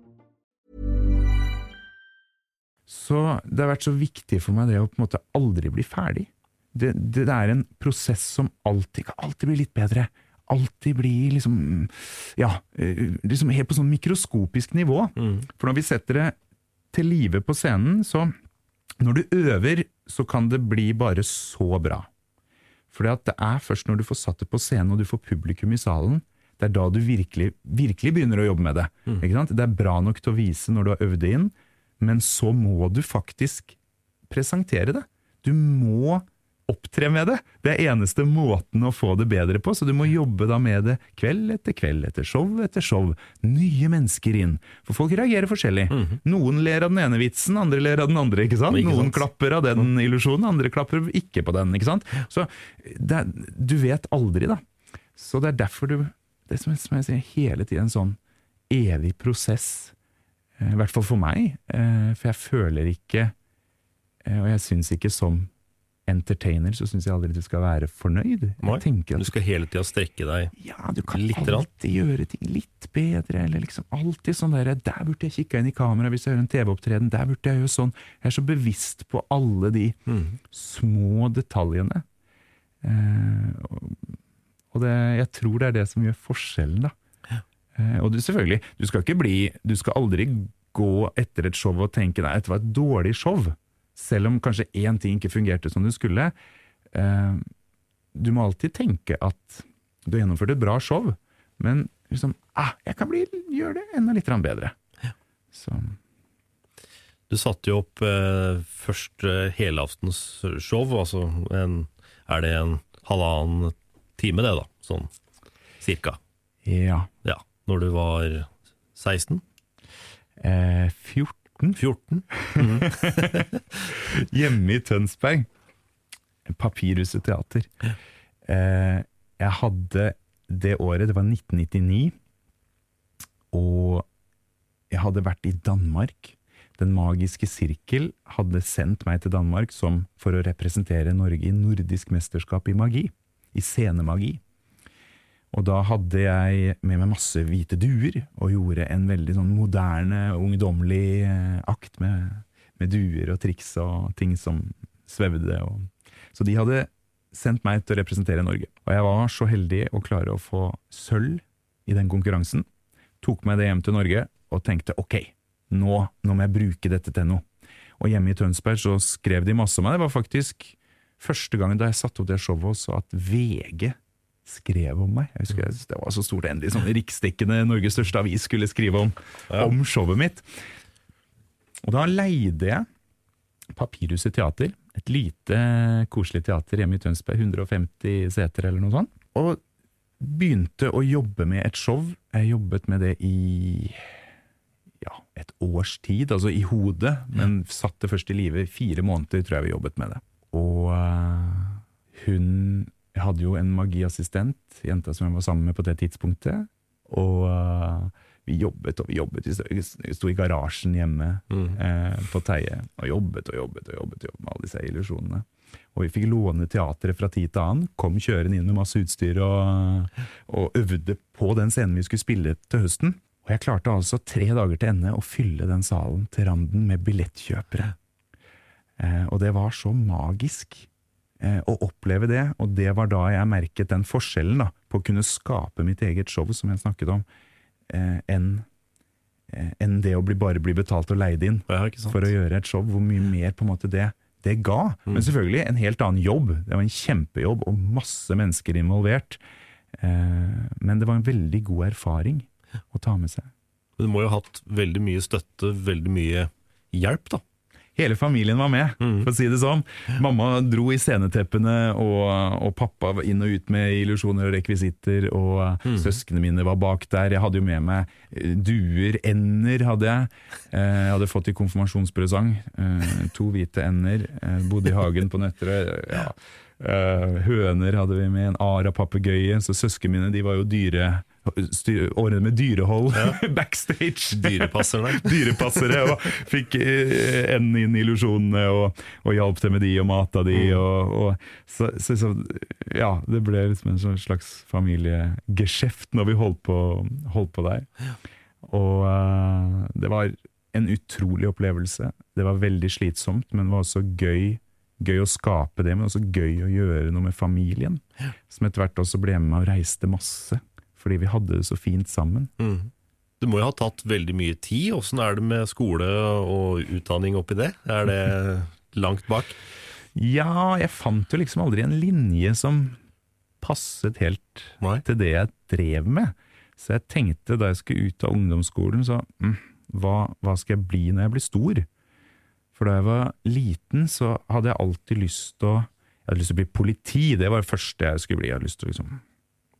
[SPEAKER 3] Så det har vært så viktig for meg det å på en måte aldri bli ferdig. Det, det, det er en prosess som alltid kan alltid bli litt bedre. Alltid bli liksom Ja, eh, liksom helt på sånn mikroskopisk nivå. For når vi setter det til live på scenen, så Når du øver, så kan det bli bare så bra. For det er først når du får satt det på scenen og du får publikum i salen, det er da du virkelig, virkelig begynner å jobbe med det. Ikke sant? Det er bra nok til å vise når du har øvd det inn, men så må du faktisk presentere det. Du må opptre med det. Det er eneste måten å få det bedre på, så du må jobbe da med det kveld etter kveld, etter show etter show. Nye mennesker inn. For folk reagerer forskjellig. Noen ler av den ene vitsen, andre ler av den andre. ikke sant?
[SPEAKER 5] Ikke sant?
[SPEAKER 3] Noen klapper av den illusjonen, andre klapper ikke på den. ikke sant? Så det, du vet aldri, da. Så det er derfor du Det er som jeg sier, hele tiden en sånn evig prosess. Eh, I hvert fall for meg. eh, For jeg føler ikke eh, Og jeg syns ikke som entertainer så syns jeg aldri du skal være fornøyd.
[SPEAKER 5] Du skal hele tida strekke deg.
[SPEAKER 3] ja, du kan
[SPEAKER 5] alltid
[SPEAKER 3] alltid gjøre ting litt bedre, eller liksom alltid sånn der Der burde jeg kikka inn i kamera hvis jeg gjør en TV-opptreden, der burde jeg gjøre sånn. Jeg er så bevisst på alle de små detaljene. Eh, og og det, jeg tror det er det som gjør forskjellen, da. Eh, og du, selvfølgelig, du skal ikke bli Du skal aldri gå etter et show og tenke nei, dette var et dårlig show. Selv om kanskje én ting ikke fungerte som det skulle. Eh, du må alltid tenke at du har gjennomført et bra show, men liksom ah, jeg kan bli, gjøre det enda litt bedre. bedre. Så
[SPEAKER 5] Du satte jo opp eh, først eh, helaftens show, altså en, er det en halvannen time det da, sånn cirka.
[SPEAKER 3] ja.
[SPEAKER 5] Når du var 16?
[SPEAKER 3] Eh, 14
[SPEAKER 5] 14?
[SPEAKER 3] hjemme i Tønsberg. Papirhuset teater. Eh, jeg hadde det året, det var 1999, og jeg hadde vært i Danmark. Den magiske sirkel hadde sendt meg til Danmark som for å representere Norge i nordisk mesterskap i magi. I scenemagi. Og da hadde jeg med meg masse hvite duer, og gjorde en veldig sånn moderne, ungdommelig eh, akt med, med duer og triks og ting som svevde. Og... Så de hadde sendt meg til å representere Norge. Og jeg var så heldig å klare å få sølv i den konkurransen. Tok meg det hjem til Norge og tenkte ok, nå, nå må jeg bruke dette til noe. Og hjemme i Tønsberg så skrev de masse om meg. Det var faktisk første gangen da jeg satte opp det showet også at VG skrev om meg. Jeg husker Det var så stort endelig sånn riksdekkende Norges største avis skulle skrive om, om showet mitt. Og da leide jeg Papirhuset teater, et lite koselig teater hjemme i Tønsberg, 150 seter eller noe sånt. Og begynte å jobbe med et show. Jeg jobbet med det i ja, et års tid, altså i hodet, men satt det først i live fire måneder, tror jeg vi jobbet med det. Og eh, hun Jeg hadde jo en magiassistent, jenta som jeg var sammen med på det tidspunktet. Og uh, vi jobbet og vi jobbet. Vi sto- i garasjen hjemme eh, på Teie og jobbet og jobbet og jobbet, jobbet med alle disse illusjonene. Og vi fikk låne teatret fra tid til annen. Kom kjørende inn med masse utstyr og, og øvde på den scenen vi skulle spille til høsten. Og jeg klarte altså tre dager til ende å fylle den salen til randen med billettkjøpere. Eh, og det var så magisk å oppleve det, og det var da jeg merket den forskjellen da, på å kunne skape mitt eget show, som jeg snakket om, eh, enn eh, enn det å bli, bare bli betalt og leid inn
[SPEAKER 5] Ja,
[SPEAKER 3] for å gjøre et show. Hvor mye mer på en måte det, det ga. Men selvfølgelig en helt annen jobb. Det var en kjempejobb og masse mennesker involvert. Eh, men det var en veldig god erfaring å ta med seg.
[SPEAKER 5] Men Du må jo ha hatt veldig mye støtte, veldig mye hjelp, da.
[SPEAKER 3] Hele familien var med, for å si det sånn. Mamma dro i sceneteppene, og, og pappa var inn og ut med illusjoner og rekvisitter, og søsknene mine var bak der. Jeg hadde jo med meg eh, duer, ender hadde jeg. Eh, Jeg hadde fått i konfirmasjonspresang. Eh, To hvite ender. Bodde i hagen på Nøtterøy. Ja. Høner hadde vi med, en ara-papegøye. Så søsknene mine de var jo dyre Ordnet med dyrehold backstage.
[SPEAKER 5] Dyrepassere.
[SPEAKER 3] Dyrepassere, og fikk eh, enden inn i illusjonene, og, og hjalp til med de, og mata de, og, og så, så, så Ja, det ble liksom en sånn slags familiegeskjeft når vi holdt på, holdt på der. Og uh, det var en utrolig opplevelse. Det var veldig slitsomt, men det var også gøy. Gøy å skape det, men også gøy å gjøre noe med familien. Som etter hvert også ble med og reiste masse. Fordi vi hadde det så fint sammen.
[SPEAKER 5] Det må jo ha tatt veldig mye tid. Åssen er det med skole og utdanning oppi det? Er det langt bak?
[SPEAKER 3] Ja, jeg fant jo liksom aldri en linje som passet helt
[SPEAKER 5] Nei.
[SPEAKER 3] til det jeg drev med. Så jeg tenkte da jeg skulle ut av ungdomsskolen, så mm, hva, hva skal jeg bli når jeg blir stor? For da jeg var liten, så hadde jeg alltid lyst til å Jeg hadde lyst til å bli politi, det var det første jeg skulle bli. Jeg hadde lyst til å liksom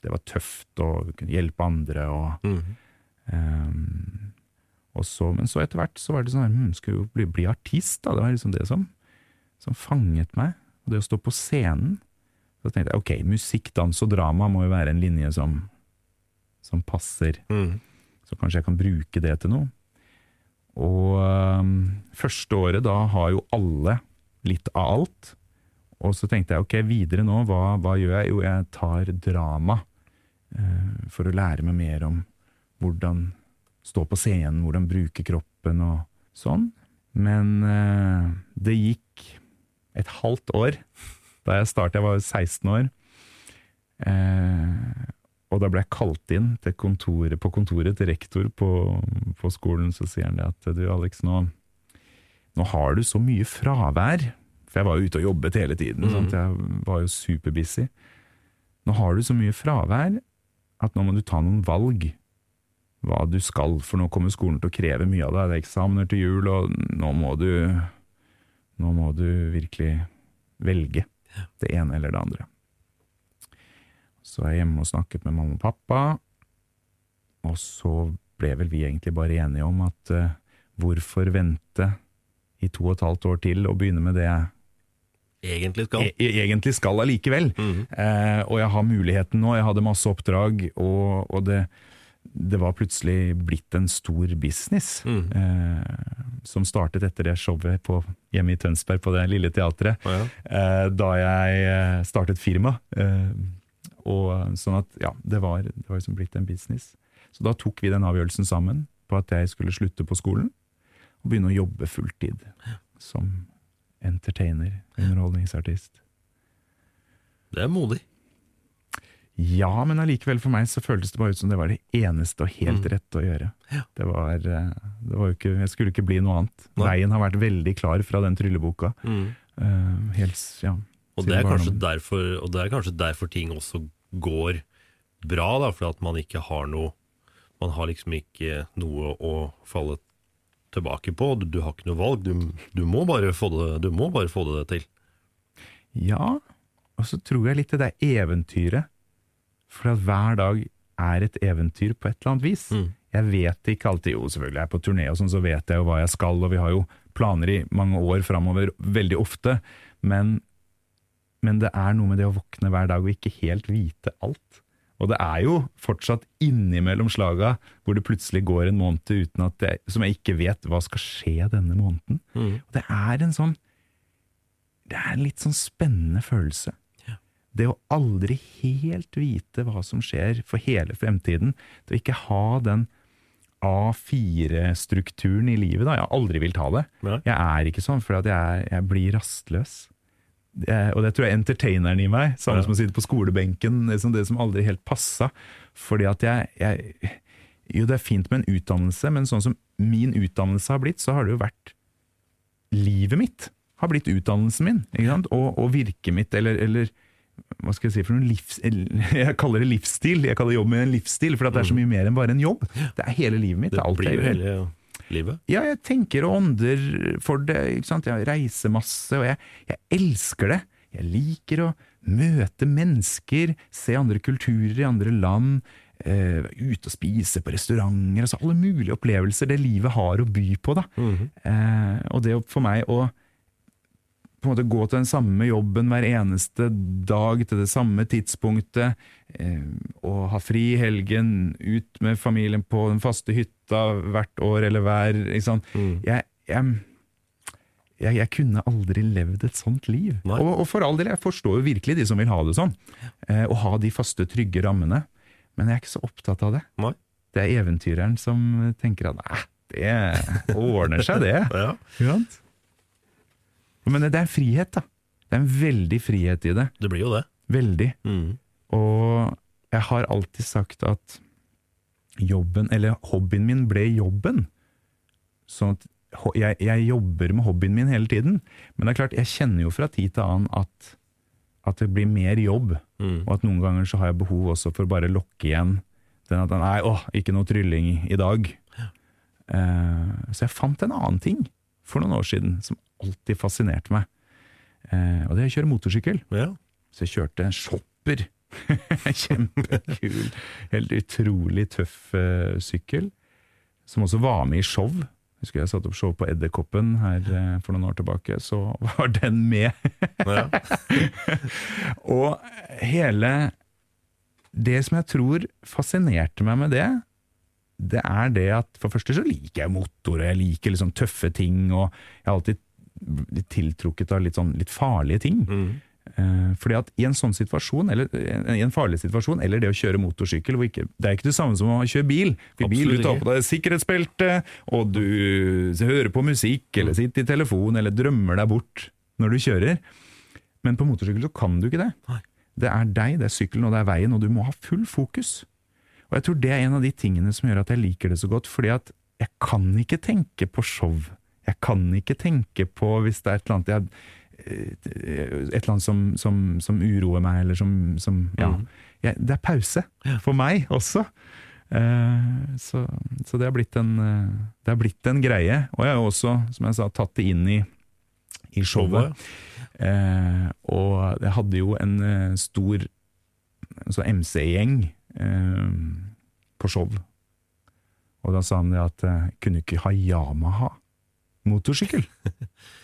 [SPEAKER 3] Det var tøft å kunne hjelpe andre og ehm, og så, Men så etter hvert så var det sånn hun Skulle jo bli, bli artist, da. Det var liksom det som, som fanget meg. Og det å stå på scenen. Så tenkte jeg ok, musikk, dans og drama må jo være en linje som, som passer. Så kanskje jeg kan bruke det til noe. Og um, første året, da har jo alle litt av alt. Og så tenkte jeg ok, videre nå, hva, hva gjør jeg? Jo, jeg tar drama. Eh, for å lære meg mer om hvordan stå på scenen, hvordan bruke kroppen og sånn. Men eh, det gikk et halvt år da jeg startet. Jeg var jo 16 år. Eh, og da ble jeg kalt inn kontoret, på kontoret til rektor på, på skolen. Så sier han det at du Alex, nå, nå har du så mye fravær. For jeg var jo ute og jobbet hele tiden. Sant? Jeg var jo superbusy. Nå har du så mye fravær at nå må du ta noen valg hva du skal, for nå kommer skolen til å kreve mye av deg. Det er eksamener til jul, og nå må du Nå må du virkelig velge det ene eller det andre. Så er jeg hjemme og snakket med mamma og pappa, og så ble vel vi egentlig bare enige om at uh, hvorfor vente i to og et halvt år til og begynne med det jeg
[SPEAKER 5] Egentlig skal.
[SPEAKER 3] e e- egentlig skal allikevel. eh, og jeg har muligheten nå, jeg hadde masse oppdrag, og, og det, det var plutselig blitt en stor business. Eh, som startet etter det showet på, hjemme i Tønsberg på det lille teatret.
[SPEAKER 5] Oh, ja.
[SPEAKER 3] Eh, da jeg eh, startet firma. Eh, og sånn at, ja, det var, det var liksom blitt en business. Så da tok vi den avgjørelsen sammen på at jeg skulle slutte på skolen og begynne å jobbe fulltid som entertainer, underholdningsartist.
[SPEAKER 5] Det er modig.
[SPEAKER 3] Ja, men allikevel for meg så føltes det bare ut som det var det eneste og helt rett å gjøre. Det var, eh, det var jo ikke, jeg skulle ikke bli noe annet.
[SPEAKER 5] Nei.
[SPEAKER 3] Veien har vært veldig klar fra den trylleboka. Eh, helt, ja,
[SPEAKER 5] Og det, er derfor, og det er kanskje derfor ting også går bra, da, fordi at man ikke har noe Man har liksom ikke noe å falle tilbake på. Du, du har ikke noe valg. Du, du, må bare få det, du må bare få det til.
[SPEAKER 3] Ja, og så tror jeg litt det der eventyret. For at hver dag er et eventyr på et eller annet vis. Jeg vet ikke alltid, jo selvfølgelig jeg er på turné og sånn, så vet jeg jo hva jeg skal, og vi har jo planer i mange år framover veldig ofte. Men, men det er noe med det å våkne hver dag og ikke helt vite alt. Og det er jo fortsatt innimellom slaga hvor det plutselig går en måned uten at jeg, som jeg ikke vet hva skal skje denne måneden. Og det er en sånn Det er en litt sånn spennende følelse. Det å aldri helt vite hva som skjer for hele fremtiden. Det å ikke ha den A4-strukturen i livet. da. Jeg har aldri villet ha det.
[SPEAKER 5] Nei.
[SPEAKER 3] Jeg er ikke sånn, for jeg, jeg blir rastløs. Jeg, og det tror jeg er entertaineren i meg, samme
[SPEAKER 5] Ja.
[SPEAKER 3] som å sitte på skolebenken, liksom det som aldri helt passa. Fordi at jeg, jeg Jo, det er fint med en utdannelse, men sånn som min utdannelse har blitt, så har det jo vært livet mitt. Har blitt utdannelsen min? Og, og virket mitt, eller, eller hva skal jeg si for noen livs... Jeg kaller det livsstil. Jeg kaller jobb med en livsstil, for at det er så mye mer enn bare en jobb. Det er hele livet mitt.
[SPEAKER 5] Det
[SPEAKER 3] Det er alt jeg gjør.
[SPEAKER 5] hele livet.
[SPEAKER 3] Ja, jeg tenker og ånder for det. ikke sant? Jeg reiser masse, og jeg, jeg elsker det. Jeg liker å møte mennesker, se andre kulturer i andre land, uh, ute og spise på restauranter. altså Alle mulige opplevelser det livet har å by på. da. eh, og det for meg å på en måte gå til den samme jobben hver eneste dag til det samme tidspunktet, eh, og ha fri i helgen, ut med familien på den faste hytta hvert år eller hver. Sant? Jeg, jeg, jeg, jeg kunne aldri levd et sånt liv. Og, og for all del, jeg forstår jo virkelig de som vil ha det sånn, eh, å ha de faste, trygge rammene, men jeg er ikke så opptatt av det.
[SPEAKER 5] Nei.
[SPEAKER 3] Det er eventyreren som tenker at nei, det ordner seg det.
[SPEAKER 5] Ja.
[SPEAKER 3] Men det er en frihet, da. Det er en veldig frihet i det.
[SPEAKER 5] Det blir jo det.
[SPEAKER 3] Veldig.
[SPEAKER 5] Mm.
[SPEAKER 3] Og jeg har alltid sagt at jobben, eller hobbyen min, ble jobben. Sånn at jeg, jeg jobber med hobbyen min hele tiden. Men det er klart, jeg kjenner jo fra tid til annen at, at det blir mer jobb.
[SPEAKER 5] Mm.
[SPEAKER 3] Og at noen ganger så har jeg behov også for bare å lokke igjen den at nei, åh, ikke noe trylling i dag. Eh, så jeg fant en annen ting for noen år siden som alltid fascinert meg. Eh, og det er å kjøre motorsykkel.
[SPEAKER 5] Ja.
[SPEAKER 3] Så jeg kjørte en shopper. Kjempekul, helt utrolig tøff eh, sykkel. Som også var med i show. Husker jeg satte opp show på Edderkoppen her eh, for noen år tilbake. Så var den med. Og hele Det som jeg tror fascinerte meg med det, det er det at for det første så liker jeg motor, og jeg liker liksom tøffe ting, og jeg har alltid blitt tiltrukket av litt, sånn, litt farlige ting. Mm. fordi at i en sånn situasjon, eller eh, i en farlig situasjon, eller det å kjøre motorsykkel, ikke, det er ikke det samme som å kjøre bil. For bil du tar på deg sikkerhetsbelte, og du hører på musikk, eller sitter i telefon, eller drømmer deg bort når du kjører. Men på motorsykkel så kan du ikke det. Det er deg, det er sykkelen og det er veien, og du må ha full fokus. Og jeg tror det er en av de tingene som gjør at jeg liker det så godt, fordi at jeg kan ikke tenke på show. Jeg kan ikke tenke på hvis det er et eller annet jeg, et eller annet som, som, som uroer meg, eller som, som Ja. Jeg, det er pause for meg også. Uh, så, så det har blitt en eh, Det har blitt en greie. Og jeg har også, som jeg sa, tatt det inn i, i showet. Uh, og jeg hadde jo en uh, stor altså MC-gjeng eh, på show. Og da sa han det at jeg kunne ikke ha Yamaha motorsykkel.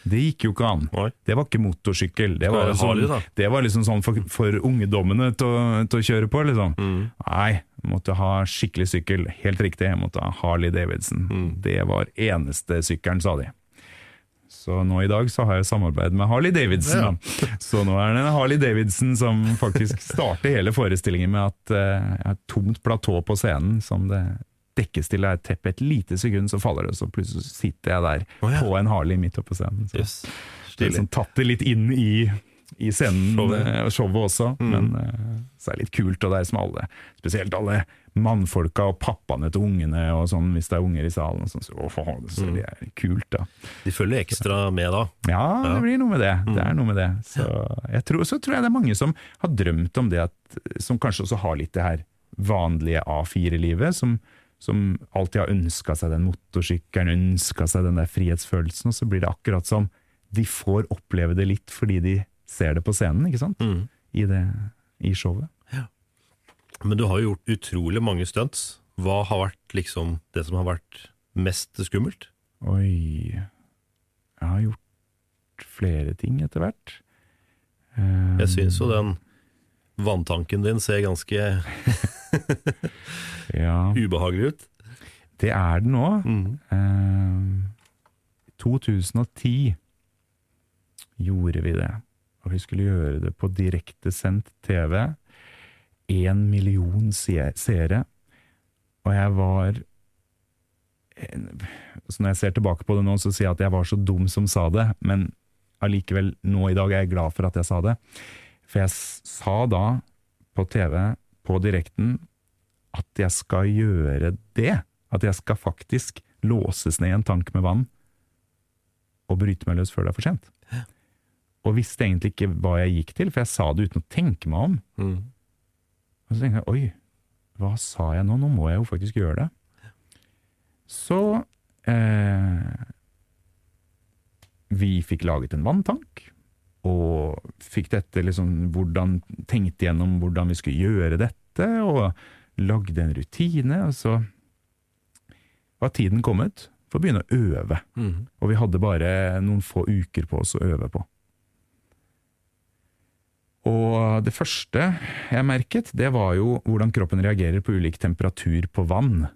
[SPEAKER 3] Det gikk jo ikke an. Det var ikke motorsykkel. Det var,
[SPEAKER 5] Harley,
[SPEAKER 3] det var liksom sånn for, for ungdommene til å, til å kjøre på, liksom.
[SPEAKER 5] Mm.
[SPEAKER 3] Nei, måtte ha skikkelig sykkel. Helt riktig, jeg måtte ha Harley Davidson.
[SPEAKER 5] Mm.
[SPEAKER 3] Det var eneste sykkelen, sa de. Så nå i dag så har jeg samarbeid med Harley Davidson.
[SPEAKER 5] Ja.
[SPEAKER 3] Så nå er det en Harley Davidson som faktisk starter hele forestillingen med at eh, jeg har et tomt platå på scenen som det dekkes til av et teppe. Et lite sekund så faller det, og så plutselig sitter jeg der
[SPEAKER 5] oh, ja.
[SPEAKER 3] på en Harley midt oppe på scenen. Så
[SPEAKER 5] Yes.
[SPEAKER 3] det liksom tatt det litt inn i, i scenen eh, og showet også, men uh, så er det litt kult, og det er som alle, spesielt alle mannfolka og pappaene til ungene og sånn, hvis det er unger i salen, sånn, så, åh, så det er kult da.
[SPEAKER 5] De følger ekstra med da.
[SPEAKER 3] Ja, det blir noe med det. Det er noe med det. Så, tror, så tror jeg det er mange som har drømt om det, at, som kanskje også har litt det her vanlige A4-livet, som, som alltid har ønska seg den motorsykkelen, ønska seg den der frihetsfølelsen, og så blir det akkurat som de får oppleve det litt fordi de ser det på scenen, ikke sant?
[SPEAKER 5] Mm.
[SPEAKER 3] I, det, I showet.
[SPEAKER 5] Men du har jo gjort utrolig mange stunts. Hva har vært liksom det som har vært mest skummelt?
[SPEAKER 3] Oi Jeg har gjort flere ting etter hvert. Um...
[SPEAKER 5] Jeg syns jo den vanntanken din ser ganske
[SPEAKER 3] ja.
[SPEAKER 5] ubehagelig ut.
[SPEAKER 3] Det er den nå. Uh, 2010 gjorde vi det. Og vi skulle gjøre det på direktesendt TV. Én million seere. Og jeg var så Når jeg ser tilbake på det nå, så sier jeg at jeg var så dum som sa det, men allikevel, nå i dag er jeg glad for at jeg sa det. For jeg sa da på TV, på direkten, at jeg skal gjøre det. At jeg skal faktisk låses ned i en tank med vann og bryte meg løs før det er for sent. Og visste egentlig ikke hva jeg gikk til, for jeg sa det uten å tenke meg om.
[SPEAKER 5] Mm.
[SPEAKER 3] Og så tenkte jeg oi, hva sa jeg nå? Nå må jeg jo faktisk gjøre det. Så eh, Vi fikk laget en vanntank, og fikk dette liksom hvordan, Tenkte gjennom hvordan vi skulle gjøre dette, og lagde en rutine. Og så var tiden kommet for å begynne å øve.
[SPEAKER 5] Mm.
[SPEAKER 3] Og vi hadde bare noen få uker på oss å øve på. Og det første jeg merket, det var jo hvordan kroppen reagerer på ulik temperatur på vann.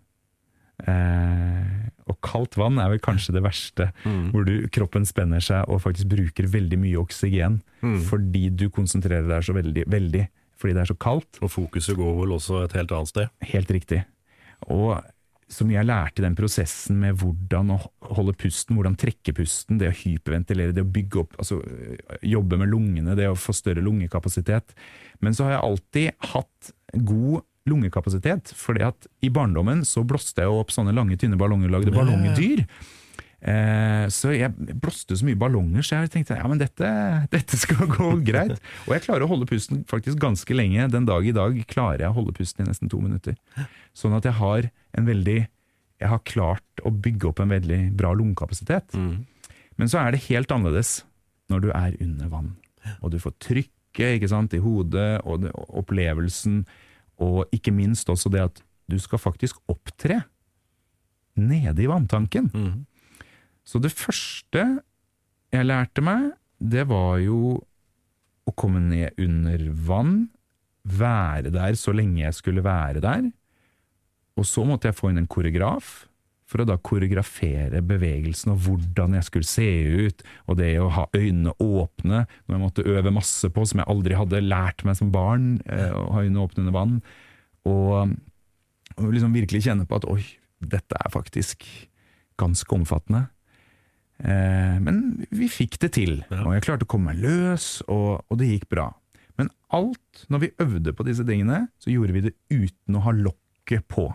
[SPEAKER 3] Eh, og kaldt vann er vel kanskje det verste, hvor du, kroppen spenner seg og faktisk bruker veldig mye oksygen fordi du konsentrerer deg så veldig, veldig, fordi det er så kaldt.
[SPEAKER 5] Og fokuset går vel også et helt annet sted.
[SPEAKER 3] Helt riktig. Og så mye jeg lærte i den prosessen med hvordan å holde pusten, hvordan trekke pusten, det å hyperventilere, det å bygge opp, altså jobbe med lungene, det å få større lungekapasitet. Men så har jeg alltid hatt god lungekapasitet, fordi at i barndommen så blåste jeg opp sånne lange, tynne ballonger, lagde ballongdyr. Eh, så jeg blåste så mye ballonger, så jeg tenkte ja, men dette, dette skal gå greit. Og jeg klarer å holde pusten faktisk ganske lenge. Den dag i dag klarer jeg å holde pusten i nesten to minutter. Sånn at jeg har en veldig Jeg har klart å bygge opp en veldig bra lungekapasitet. Men så er det helt annerledes når du er under vann. Og du får trykket ikke sant, i hodet, og det, opplevelsen, og ikke minst også det at du skal faktisk opptre nede i vanntanken. Så det første jeg lærte meg, det var jo å komme ned under vann, være der så lenge jeg skulle være der, og så måtte jeg få inn en koreograf for å da koreografere bevegelsen og hvordan jeg skulle se ut, og det å ha øynene åpne, noe jeg måtte øve masse på, som jeg aldri hadde lært meg som barn, eh, å ha øynene åpne under vann, og, og liksom virkelig kjenne på at oi, dette er faktisk ganske omfattende. Eh, men vi fikk det til, og jeg klarte å komme meg løs, og, og det gikk bra. Men alt, når vi øvde på disse tingene, så gjorde vi det uten å ha lokket på.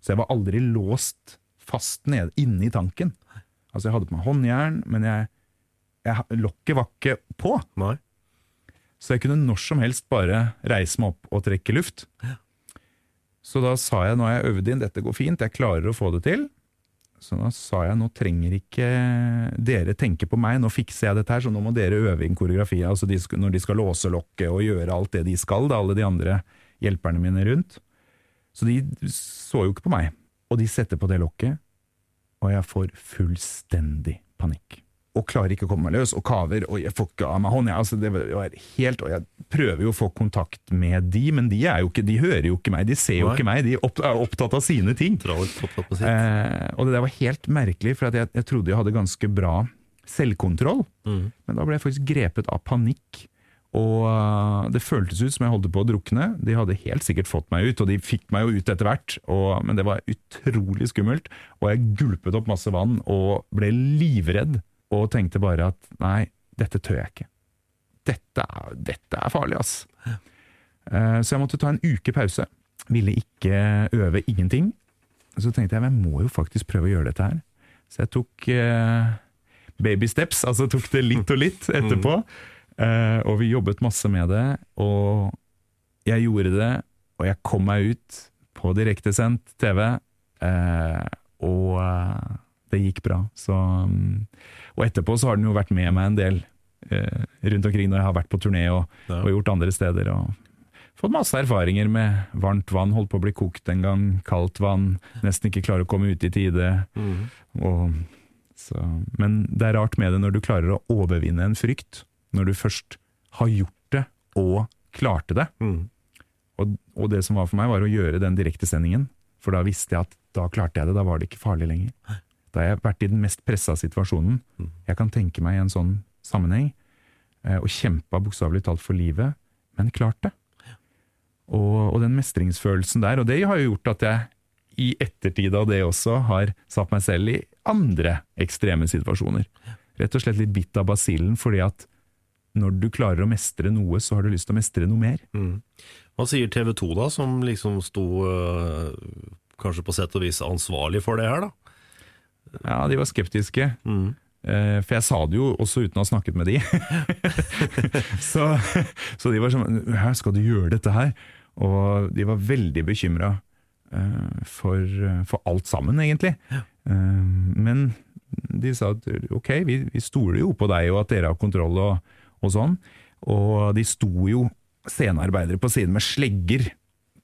[SPEAKER 3] Så jeg var aldri låst fast nede inne i tanken. Altså jeg hadde på meg håndjern, men jeg, jeg, lokket var ikke på.
[SPEAKER 5] Nei.
[SPEAKER 3] Så jeg kunne når som helst bare reise meg opp og trekke luft. Så da sa jeg, nå har jeg øvd inn, dette går fint, jeg klarer å få det til. Så da sa jeg, nå trenger ikke dere tenke på meg, nå fikser jeg dette her, så nå må dere øve inn koreografi. Altså de, når de skal låse lokket og gjøre alt det de skal, da, alle de andre hjelperne mine rundt. Så de så jo ikke på meg. Og de setter på det lokket, og jeg får fullstendig panikk. Og klarer ikke å komme meg løs, og kaver, og jeg får ikke av meg hånd. Jeg, altså, det var helt, og jeg prøver jo å få kontakt med de, men de, er jo ikke, de hører jo ikke meg, de ser jo
[SPEAKER 5] Nei.
[SPEAKER 3] ikke meg, de er opp- opptatt av sine ting.
[SPEAKER 5] Opptatt.
[SPEAKER 3] Eh, og det der var helt merkelig, for at jeg, jeg trodde jeg hadde ganske bra selvkontroll, men da ble jeg faktisk grepet av panikk. Og eh, det føltes ut som jeg holdt på å drukne. De hadde helt sikkert fått meg ut, og de fikk meg jo ut etter hvert, og, men det var utrolig skummelt. Og jeg gulpet opp masse vann og ble livredd, og tenkte bare at nei, dette tør jeg ikke. Dette dette er farlig, ass. Eh, Så jeg måtte ta en uke pause. Ville ikke øve ingenting. Så tenkte jeg, men jeg må jo faktisk prøve å gjøre dette her. Så jeg tok eh, baby steps, altså tok det litt og litt etterpå. Eh, og vi jobbet masse med det, og jeg gjorde det, og jeg kom meg ut på direktesendt TV, uh, og uh, det gikk bra. Så, um, og etterpå så har den jo vært med meg en del eh, rundt omkring når jeg har vært på turné og,
[SPEAKER 5] Ja.
[SPEAKER 3] og gjort andre steder. og Fått masse erfaringer med varmt vann, holdt på å bli kokt en gang, kaldt vann, nesten ikke klarer å komme ut i tide. Og, så, men det er rart med det når du klarer å overvinne en frykt, når du først har gjort det og klarte det.
[SPEAKER 5] Mm.
[SPEAKER 3] Og, og det som var for meg, var å gjøre den direktesendingen, for da visste jeg at da klarte jeg det, da var det ikke farlig lenger. Da har jeg vært i den mest pressa situasjonen jeg kan tenke meg i en sånn sammenheng, eh, og kjempa bokstavelig talt for livet, men klart det. Og, og den mestringsfølelsen der, og det har jo gjort at jeg i ettertid av det også har satt meg selv i andre ekstreme situasjoner. Rett og slett litt bitt av basillen, fordi at når du klarer å mestre noe, så har du lyst til å mestre noe mer.
[SPEAKER 5] Hva sier TV 2 da, som liksom sto øh, kanskje på sett og vis ansvarlig for det her, da?
[SPEAKER 3] Ja, de var skeptiske.
[SPEAKER 5] Mm.
[SPEAKER 3] Eh, for jeg sa det jo også uten å ha snakket med de. så, så de var sånn Hæ, skal du gjøre dette her? Og de var veldig bekymra for, for alt sammen, egentlig. Eh, men de sa at ok, vi, vi stoler jo på deg og at dere har kontroll og, og sånn. Og de sto jo scenearbeidere på siden med slegger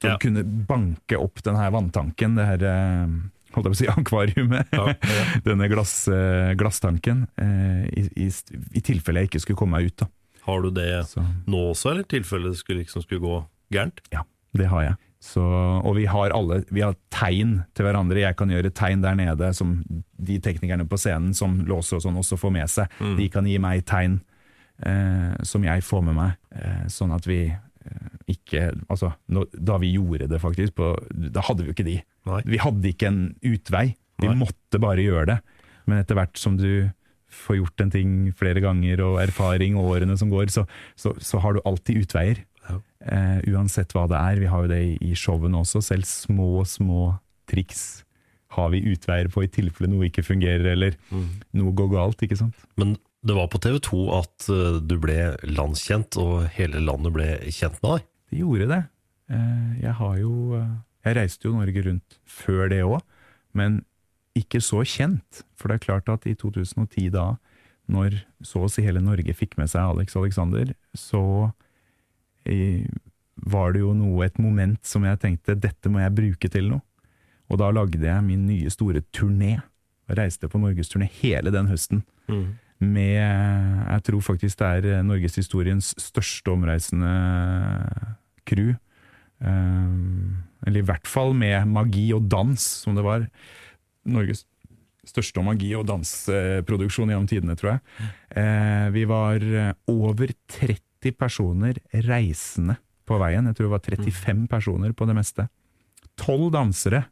[SPEAKER 3] til
[SPEAKER 5] Ja.
[SPEAKER 3] å kunne banke opp den her vanntanken, det her eh, holdt jeg på å si, akvariumet. Denne glass, eh, glasstanken, eh, i, i, i tilfelle jeg ikke skulle komme meg ut. da.
[SPEAKER 5] Har du det
[SPEAKER 3] Så,
[SPEAKER 5] nå også, eller i tilfelle det skulle, liksom skulle gå gærent?
[SPEAKER 3] ja, det har jeg. Så, og vi har alle vi har tegn til hverandre. Jeg kan gjøre tegn der nede som de teknikerne på scenen som låser og sånn også får med seg. De kan gi meg tegn som jeg får med meg, eh, sånn at vi eh, ikke Altså, da vi gjorde det faktisk, på, da hadde vi jo ikke de.
[SPEAKER 5] Nei.
[SPEAKER 3] Vi hadde ikke en utvei. Vi
[SPEAKER 5] Nei.
[SPEAKER 3] måtte bare gjøre det. Men etter hvert som du får gjort en ting flere ganger, og erfaring og årene som går, så, så, så har du alltid utveier.
[SPEAKER 5] Ja.
[SPEAKER 3] Eh, uansett hva det er. Vi har jo det i, i showene også. Selv små, små triks har vi utveier på i tilfelle noe ikke fungerer, eller noe går galt. ikke sant?
[SPEAKER 5] Men det var på TV 2 at øh, du ble landskjent, og hele landet ble kjent med deg.
[SPEAKER 3] Det gjorde det. Eh, jeg har jo eh, Jeg reiste jo Norge rundt før det òg, men ikke så kjent. For det er klart at i 2010 da, når så å si hele Norge fikk med seg Alex Alexander, så eh, var det jo noe, et moment som jeg tenkte dette må jeg bruke til noe. Og da lagde jeg min nye store turné. Og reiste på norgesturné hele den høsten. Med Jeg tror faktisk det er norgeshistoriens største omreisende crew. Eh, eller i hvert fall med magi og dans, som det var. Norges største magi- og dansproduksjon gjennom tidene, tror jeg. Eh, vi var eh, over 30 personer reisende på veien. Jeg tror det var 35 personer på det meste. Tolv dansere.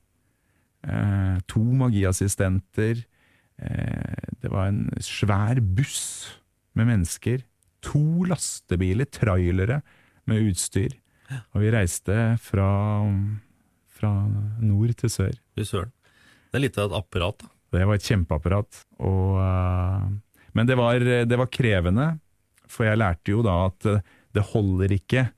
[SPEAKER 3] Eh, to magiassistenter. Eh, det var en svær buss med mennesker. To lastebiler, trailere med utstyr. Og vi reiste fra, fra nord til sør.
[SPEAKER 5] Fy søren. Det er litt av et apparat, da.
[SPEAKER 3] Det var et kjempeapparat. Og, uh, men det var, det var krevende, for jeg lærte jo da at det holder ikke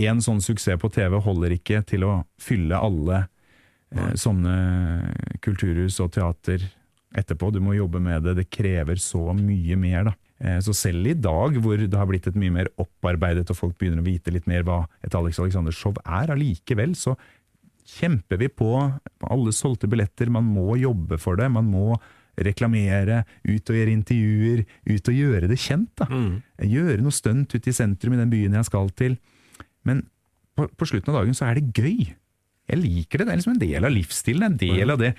[SPEAKER 3] En sånn suksess på TV holder ikke til å fylle alle eh, sånne kulturhus og teater etterpå. Du må jobbe med det. Det krever så mye mer, da. Eh, Så selv i dag, hvor det har blitt et mye mer opparbeidet, og folk begynner å vite litt mer hva et Alex Alexander-show er, allikevel så kjemper vi på alle solgte billetter. Man må jobbe for det. Man må reklamere, ut og gjøre intervjuer, ut og gjøre det kjent. da. Gjøre noe stunt ute i sentrum i den byen jeg skal til. Men på, på slutten av dagen så er det gøy. Jeg liker det. Det er liksom en del av livsstilen. En del av det.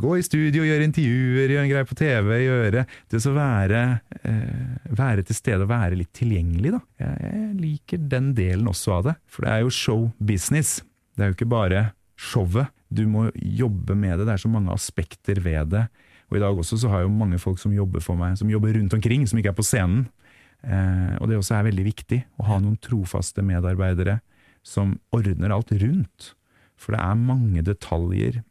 [SPEAKER 3] Gå i studio, gjøre intervjuer, gjøre en greie på TV. gjøre Det å være, eh, være til stede og være litt tilgjengelig, da. Jeg, jeg liker den delen også av det. For det er jo show business. Det er jo ikke bare showet. Du må jobbe med det. Det er så mange aspekter ved det. Og i dag også så har jeg jo mange folk som jobber for meg, som jobber rundt omkring, som ikke er på scenen. Eh, og det også er veldig viktig å ha noen trofaste medarbeidere som ordner alt rundt. For det er mange detaljer.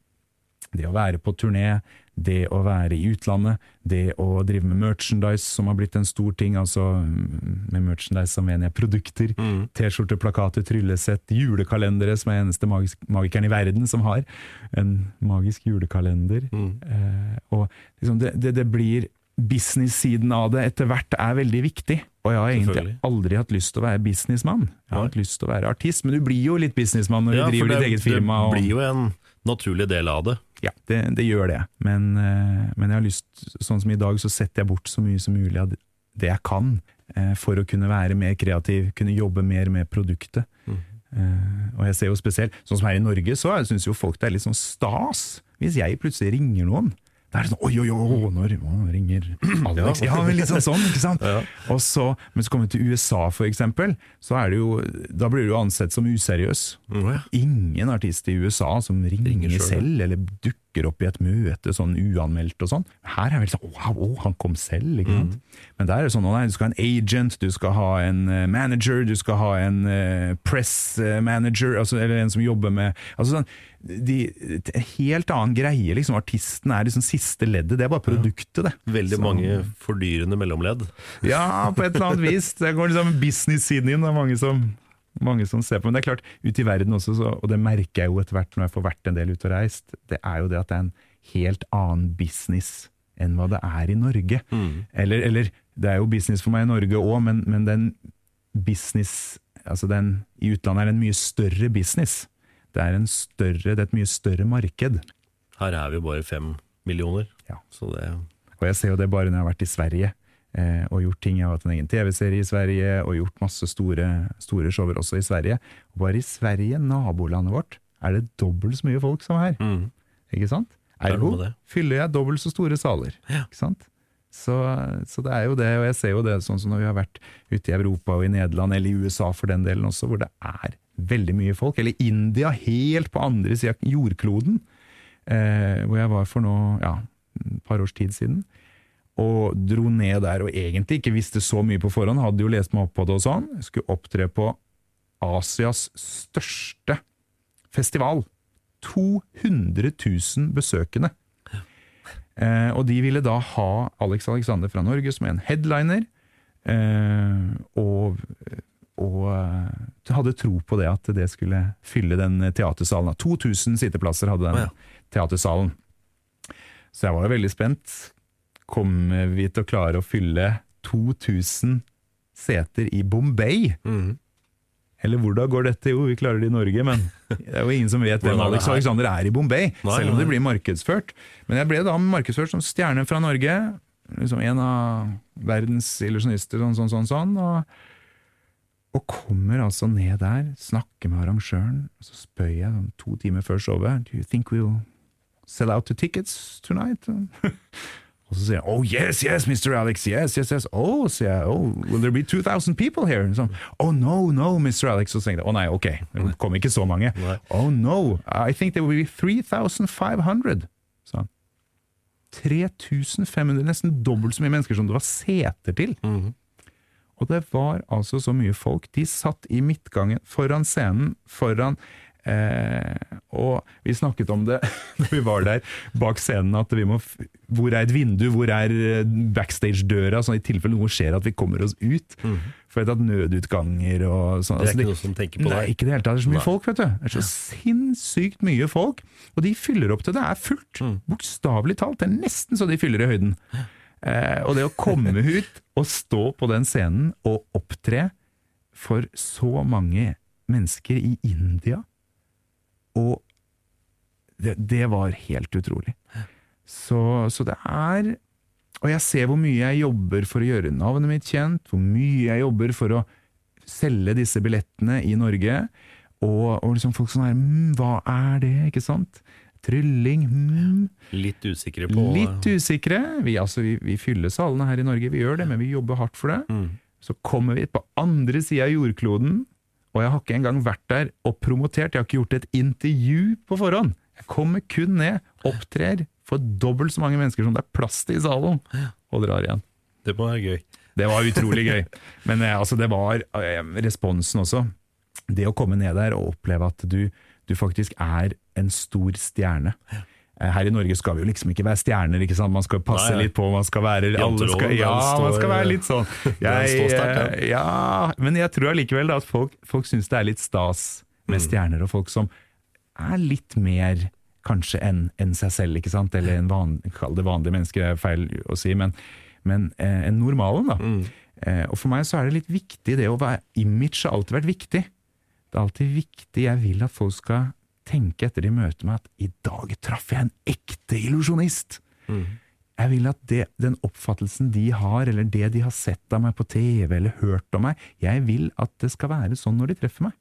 [SPEAKER 3] Det å være på turné, det å være i utlandet, det å drive med merchandise, som har blitt en stor ting. Altså mm, med merchandise så mener jeg produkter. T-skjorter, plakater, tryllesett, julekalendere, som er eneste magisk, magikeren i verden som har en magisk julekalender. Eh, og liksom det, det, det blir Business-siden av det etter hvert er veldig viktig. Og jeg har egentlig aldri hatt lyst til å være businessmann. Jeg har hatt lyst til å være artist, men du blir jo litt businessmann når
[SPEAKER 5] Ja,
[SPEAKER 3] du driver
[SPEAKER 5] det,
[SPEAKER 3] ditt eget firma.
[SPEAKER 5] det
[SPEAKER 3] og-
[SPEAKER 5] blir jo en naturlig del av det.
[SPEAKER 3] ja, det, det gjør det. Men, eh, men jeg har lyst, sånn som i dag, så setter jeg bort så mye som mulig av det jeg kan, eh, for å kunne være mer kreativ, kunne jobbe mer med produktet. Mm. og jeg ser jo spesielt, sånn som her i Norge, så syns jo folk det er litt sånn stas hvis jeg plutselig ringer noen Da er det sånn Oi, oi, oi, nå nå ringer Alex. Ja, men litt sånn ikke sant? Og så, men så kommer vi til USA, for eksempel. Så er det jo, da blir du ansett som useriøs. Ingen artist i USA som ringer,
[SPEAKER 5] selv,
[SPEAKER 3] eller dukker opp i et møte sånn uanmeldt og sånn. Her er vel sånn Wow, å, han kom selv, ikke sant? Men der er det sånn nei, du skal ha en agent, du skal ha en eh, manager, du skal ha en eh, press eh, manager, altså, eller en som jobber med altså sånn, de, En helt annen greie, liksom. Artisten er liksom siste leddet, det er bare produktet, det.
[SPEAKER 5] Veldig
[SPEAKER 3] Så-
[SPEAKER 5] mange fordyrende mellomledd.
[SPEAKER 3] ja, på et eller annet vis. Det går liksom business-siden inn. Det er mange som, mange som ser på. Men det er klart, ute i verden også, så, og det merker jeg jo etter hvert når jeg får vært en del ute og reist, det er jo det at det er en helt annen business enn hva det er i Norge. Eller, eller det er jo business for meg i Norge òg, men, men den business altså den, I utlandet er det en mye større business. Det er, en større, det er et mye større marked.
[SPEAKER 5] Her er vi jo bare fem millioner.
[SPEAKER 3] Ja.
[SPEAKER 5] Så det
[SPEAKER 3] Og jeg ser jo det bare når jeg har vært i Sverige og gjort ting. Jeg har hatt en egen TV-serie i Sverige og gjort masse store, store shower også i Sverige. Og bare i Sverige, nabolandet vårt, er det dobbelt så mye folk som her. Ikke sant?
[SPEAKER 5] er
[SPEAKER 3] Ergo fyller jeg dobbelt så store saler. Ikke sant? Så, så det er jo det, og jeg ser jo det sånn som når vi har vært ute i Europa og i Nederland, eller i USA for den delen også, hvor det er veldig mye folk. Eller India, helt på andre sida jordkloden, eh, hvor jeg var for nå, ja, et par års tid siden. Og dro ned der og egentlig ikke visste så mye på forhånd, hadde jo lest meg opp på det og sånn. Jeg skulle opptre på Asias største festival. 200 000 besøkende. Eh, og de ville da ha Alex Alexander fra Norge som en headliner, eh, og, og eh, hadde tro på det at det skulle fylle den teatersalen. 2000 sitteplasser hadde den teatersalen. Så jeg var jo veldig spent. Kommer vi til å klare å fylle 2000 seter i Bombay?
[SPEAKER 5] Mm.
[SPEAKER 3] Eller hvordan går dette? Jo, vi klarer det i Norge, men det er jo ingen som vet hvem Alex? Alexander er i Bombay, selv om det blir markedsført. Men jeg ble da markedsført som stjerne fra Norge, liksom en av verdens illusjonister, sånn, sånn, sånn, sånn. Og, og kommer altså ned der, snakker med arrangøren, og så spør jeg sånn to timer før showet Do you think we'll sell out the tickets tonight? Og så sier jeg, oh yes, yes, Mr. Alex, yes, yes, yes. Oh, sier jeg, oh, will there be 2000 people here? Så, oh no, no, Mr. Alex. Og så tenkte jeg, å nei, ok, det kom ikke så mange.
[SPEAKER 5] Nei.
[SPEAKER 3] Oh no, I think there will be 3500. Sa han. 3500, nesten dobbelt så mye mennesker som det var seter til. Og det var altså så mye folk. De satt i midtgangen, foran scenen, foran eh, Og vi snakket om det når vi var der bak scenen, at vi må Hvor er et vindu, hvor er eh, backstage-døra, sånn i tilfelle noe skjer at vi kommer oss ut. For at nødutganger og sånn.
[SPEAKER 5] Det er
[SPEAKER 3] altså,
[SPEAKER 5] ikke noe som tenker på
[SPEAKER 3] Nei,
[SPEAKER 5] det.
[SPEAKER 3] ikke i det hele tatt. Det er så mye
[SPEAKER 5] Nei.
[SPEAKER 3] folk, vet du. Det er så sinnssykt mye folk. Og de fyller opp til det er fullt.
[SPEAKER 5] Mm.
[SPEAKER 3] Bokstavelig talt. Det er nesten så de fyller i høyden. Eh, og det å komme ut og stå på den scenen og opptre for så mange mennesker i India, og det, det var helt utrolig. Så, så det er Og jeg ser hvor mye jeg jobber for å gjøre navnet mitt kjent, hvor mye jeg jobber for å selge disse billettene i Norge. Og, og liksom folk sånn her mm, Hva er det, ikke sant? Trylling, mm.
[SPEAKER 5] Litt usikre på
[SPEAKER 3] Litt usikre. Vi, altså, vi, vi fyller salene her i Norge, vi gjør det, men vi jobber hardt for det.
[SPEAKER 5] Mm.
[SPEAKER 3] Så kommer vi på andre sida av jordkloden, og jeg har ikke engang vært der og promotert. Jeg har ikke gjort et intervju på forhånd. Jeg kommer kun ned, opptrer for dobbelt så mange mennesker som det er plass til i salen, og drar igjen.
[SPEAKER 5] Det må være gøy.
[SPEAKER 3] Det var utrolig gøy. Men eh, altså, det var eh, responsen også. Det å komme ned der og oppleve at du, du faktisk er en stor stjerne. Eh, Her i Norge skal vi jo liksom ikke være stjerner, ikke sant? man skal passe
[SPEAKER 5] Nei,
[SPEAKER 3] litt på. Man skal være, skal, ja, man skal være litt sånn.
[SPEAKER 5] Jeg,
[SPEAKER 3] eh, ja, men jeg tror allikevel at folk, folk syns det er litt stas
[SPEAKER 5] Mm.
[SPEAKER 3] med stjerner, og folk som er litt mer kanskje enn en seg selv, ikke sant? Eller en van, kall det vanlige mennesker, det er feil å si, men, men eh, en normalen, da.
[SPEAKER 5] Mm.
[SPEAKER 3] Eh, og for meg så er det litt viktig, det å være Image har alltid vært viktig. Det er alltid viktig, jeg vil at folk skal tenke etter de møter meg at i dag traff jeg en ekte illusjonist. Jeg vil at det, den oppfattelsen de har, eller det de har sett av meg på TV eller hørt om meg, jeg vil at det skal være sånn når de treffer meg.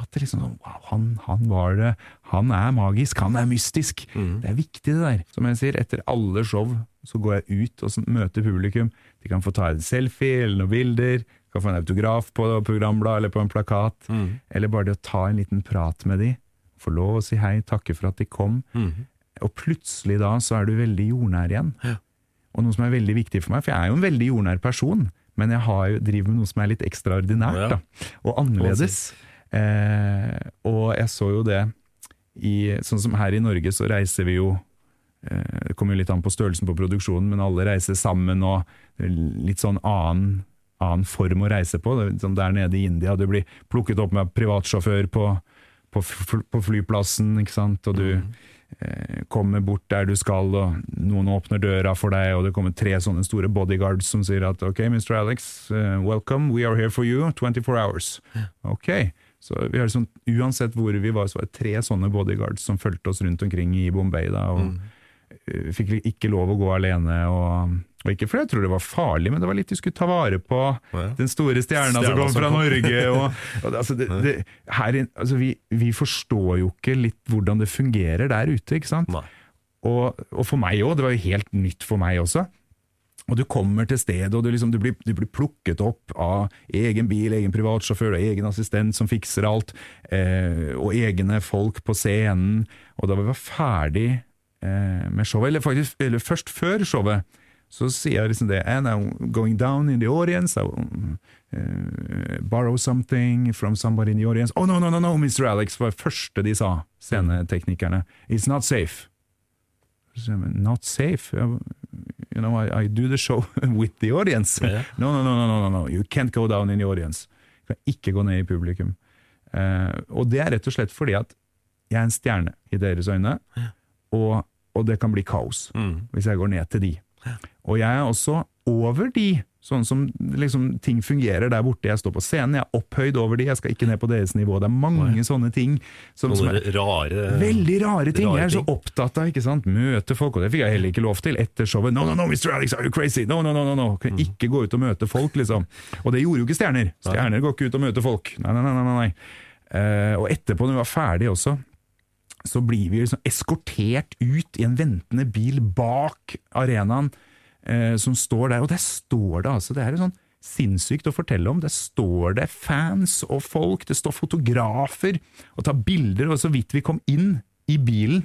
[SPEAKER 3] At det liksom sånn, wow, han, han var det, han er magisk, han er mystisk. Det er viktig det der. Som jeg sier, etter alle show så går jeg ut og møter publikum. De kan få ta en selfie eller noen bilder, kan få en autograf på programbladet eller på en plakat. Eller bare det å ta en liten prat med de, få lov å si hei, takke for at de kom. Og plutselig da så er du veldig jordnær igjen. Og noe som er veldig viktig for meg, for jeg er jo en veldig jordnær person, men jeg har jo, driver med noe som er litt ekstraordinært
[SPEAKER 5] ja.
[SPEAKER 3] da, og annerledes. Eh, og jeg så jo det i Sånn som her i Norge så reiser vi jo eh, Det kommer jo litt an på størrelsen på produksjonen, men alle reiser sammen og litt sånn annen, annen form å reise på. Som der nede i India, du blir plukket opp med privatsjåfør på, på, på flyplassen, ikke sant, og du eh, kommer bort der du skal, og noen åpner døra for deg, og det kommer tre sånne store bodyguards som sier at ok, Mr. Alex, uh, welcome, we are here for you, 24 hours. Ok, så vi har liksom, uansett hvor vi var, så var det tre sånne bodyguards som fulgte oss rundt omkring i Bombay da, og eh, fikk ikke lov å gå alene, og, og ikke fordi jeg tror det var farlig, men det var litt de skulle ta vare på
[SPEAKER 5] ja.
[SPEAKER 3] den store stjerna som kom fra. Norge. Og, og altså, det, det, her, altså, vi, vi forstår jo ikke litt hvordan det fungerer der ute, ikke sant? Og, og for meg òg, det var jo helt nytt for meg også. Og du kommer til stedet, og du, liksom, du, blir, du blir plukket opp av egen bil, egen privatsjåfør og egen assistent som fikser alt, eh, og egne folk på scenen. Og da vi var ferdig eh, med showet, eller faktisk eller først før showet, så sier jeg liksom det And I'm going down in the audience. I will, eh, borrow something from somebody in the audience. Oh, no, no, no, no, Mr. Alex, var det første de sa, sceneteknikerne. It's not safe. Så Not safe? You know, I, I do the show with the audience.
[SPEAKER 5] Ja.
[SPEAKER 3] No, no, no, no, no, no, you can't go down in the audience. Du kan ikke gå ned i publikum. Uh, og det er rett og slett fordi at jeg er en stjerne i deres øyne, og, og det kan bli kaos hvis jeg går ned til de. Og jeg er også over de, sånn som liksom, ting fungerer der borte. Jeg står på scenen, jeg er opphøyd over de, jeg skal ikke ned på deres nivå. Det er mange sånne ting som, som er
[SPEAKER 5] rare
[SPEAKER 3] Veldig rare ting.
[SPEAKER 5] rare
[SPEAKER 3] jeg er så opptatt av ikke sant? møte folk, og det fikk jeg heller ikke lov til etter showet. No, no, no, Mr. Alex, are you crazy? No, no, no, no, no. Kan ikke gå ut og møte folk, liksom. Og det gjorde jo ikke stjerner. Stjerner går ikke ut og møter folk. Nei, nei, nei. nei, nei. Uh, og etterpå, når vi var ferdige også, så blir vi liksom eskortert ut i en ventende bil bak arenaen eh, som står der, og der står det altså, det er sånn sinnssykt å fortelle om, der står det fans og folk, det står fotografer og tar bilder, og så vidt vi kom inn i bilen,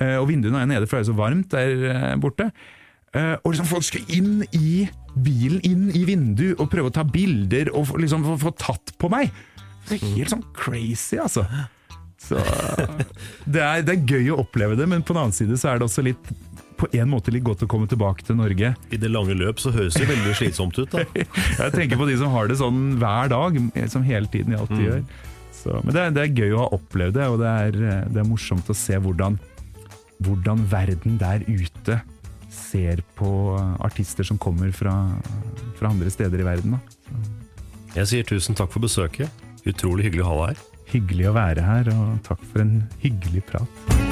[SPEAKER 3] eh, og vinduene er nede for det er så varmt der eh, borte, Uh, og liksom folk skal inn i bilen, inn i vindu og prøve å ta bilder og liksom få, få tatt på meg. Det er helt sånn crazy, altså. Så det er, det er gøy å oppleve det, men på den annen side så er det også litt på en måte litt godt å komme tilbake til Norge.
[SPEAKER 5] I det lange løp så høres det veldig slitsomt ut, da.
[SPEAKER 3] Jeg tenker på de som har det sånn hver dag, som hele tiden de alltid gjør. Så, men det er, det er gøy å ha opplevd det, og det er, det er morsomt å se hvordan, hvordan verden der ute ser på artister som kommer fra, fra andre steder i verden. Da.
[SPEAKER 5] Jeg sier tusen takk for besøket. Utrolig hyggelig å ha deg her.
[SPEAKER 3] Hyggelig å være her, og takk for en hyggelig prat.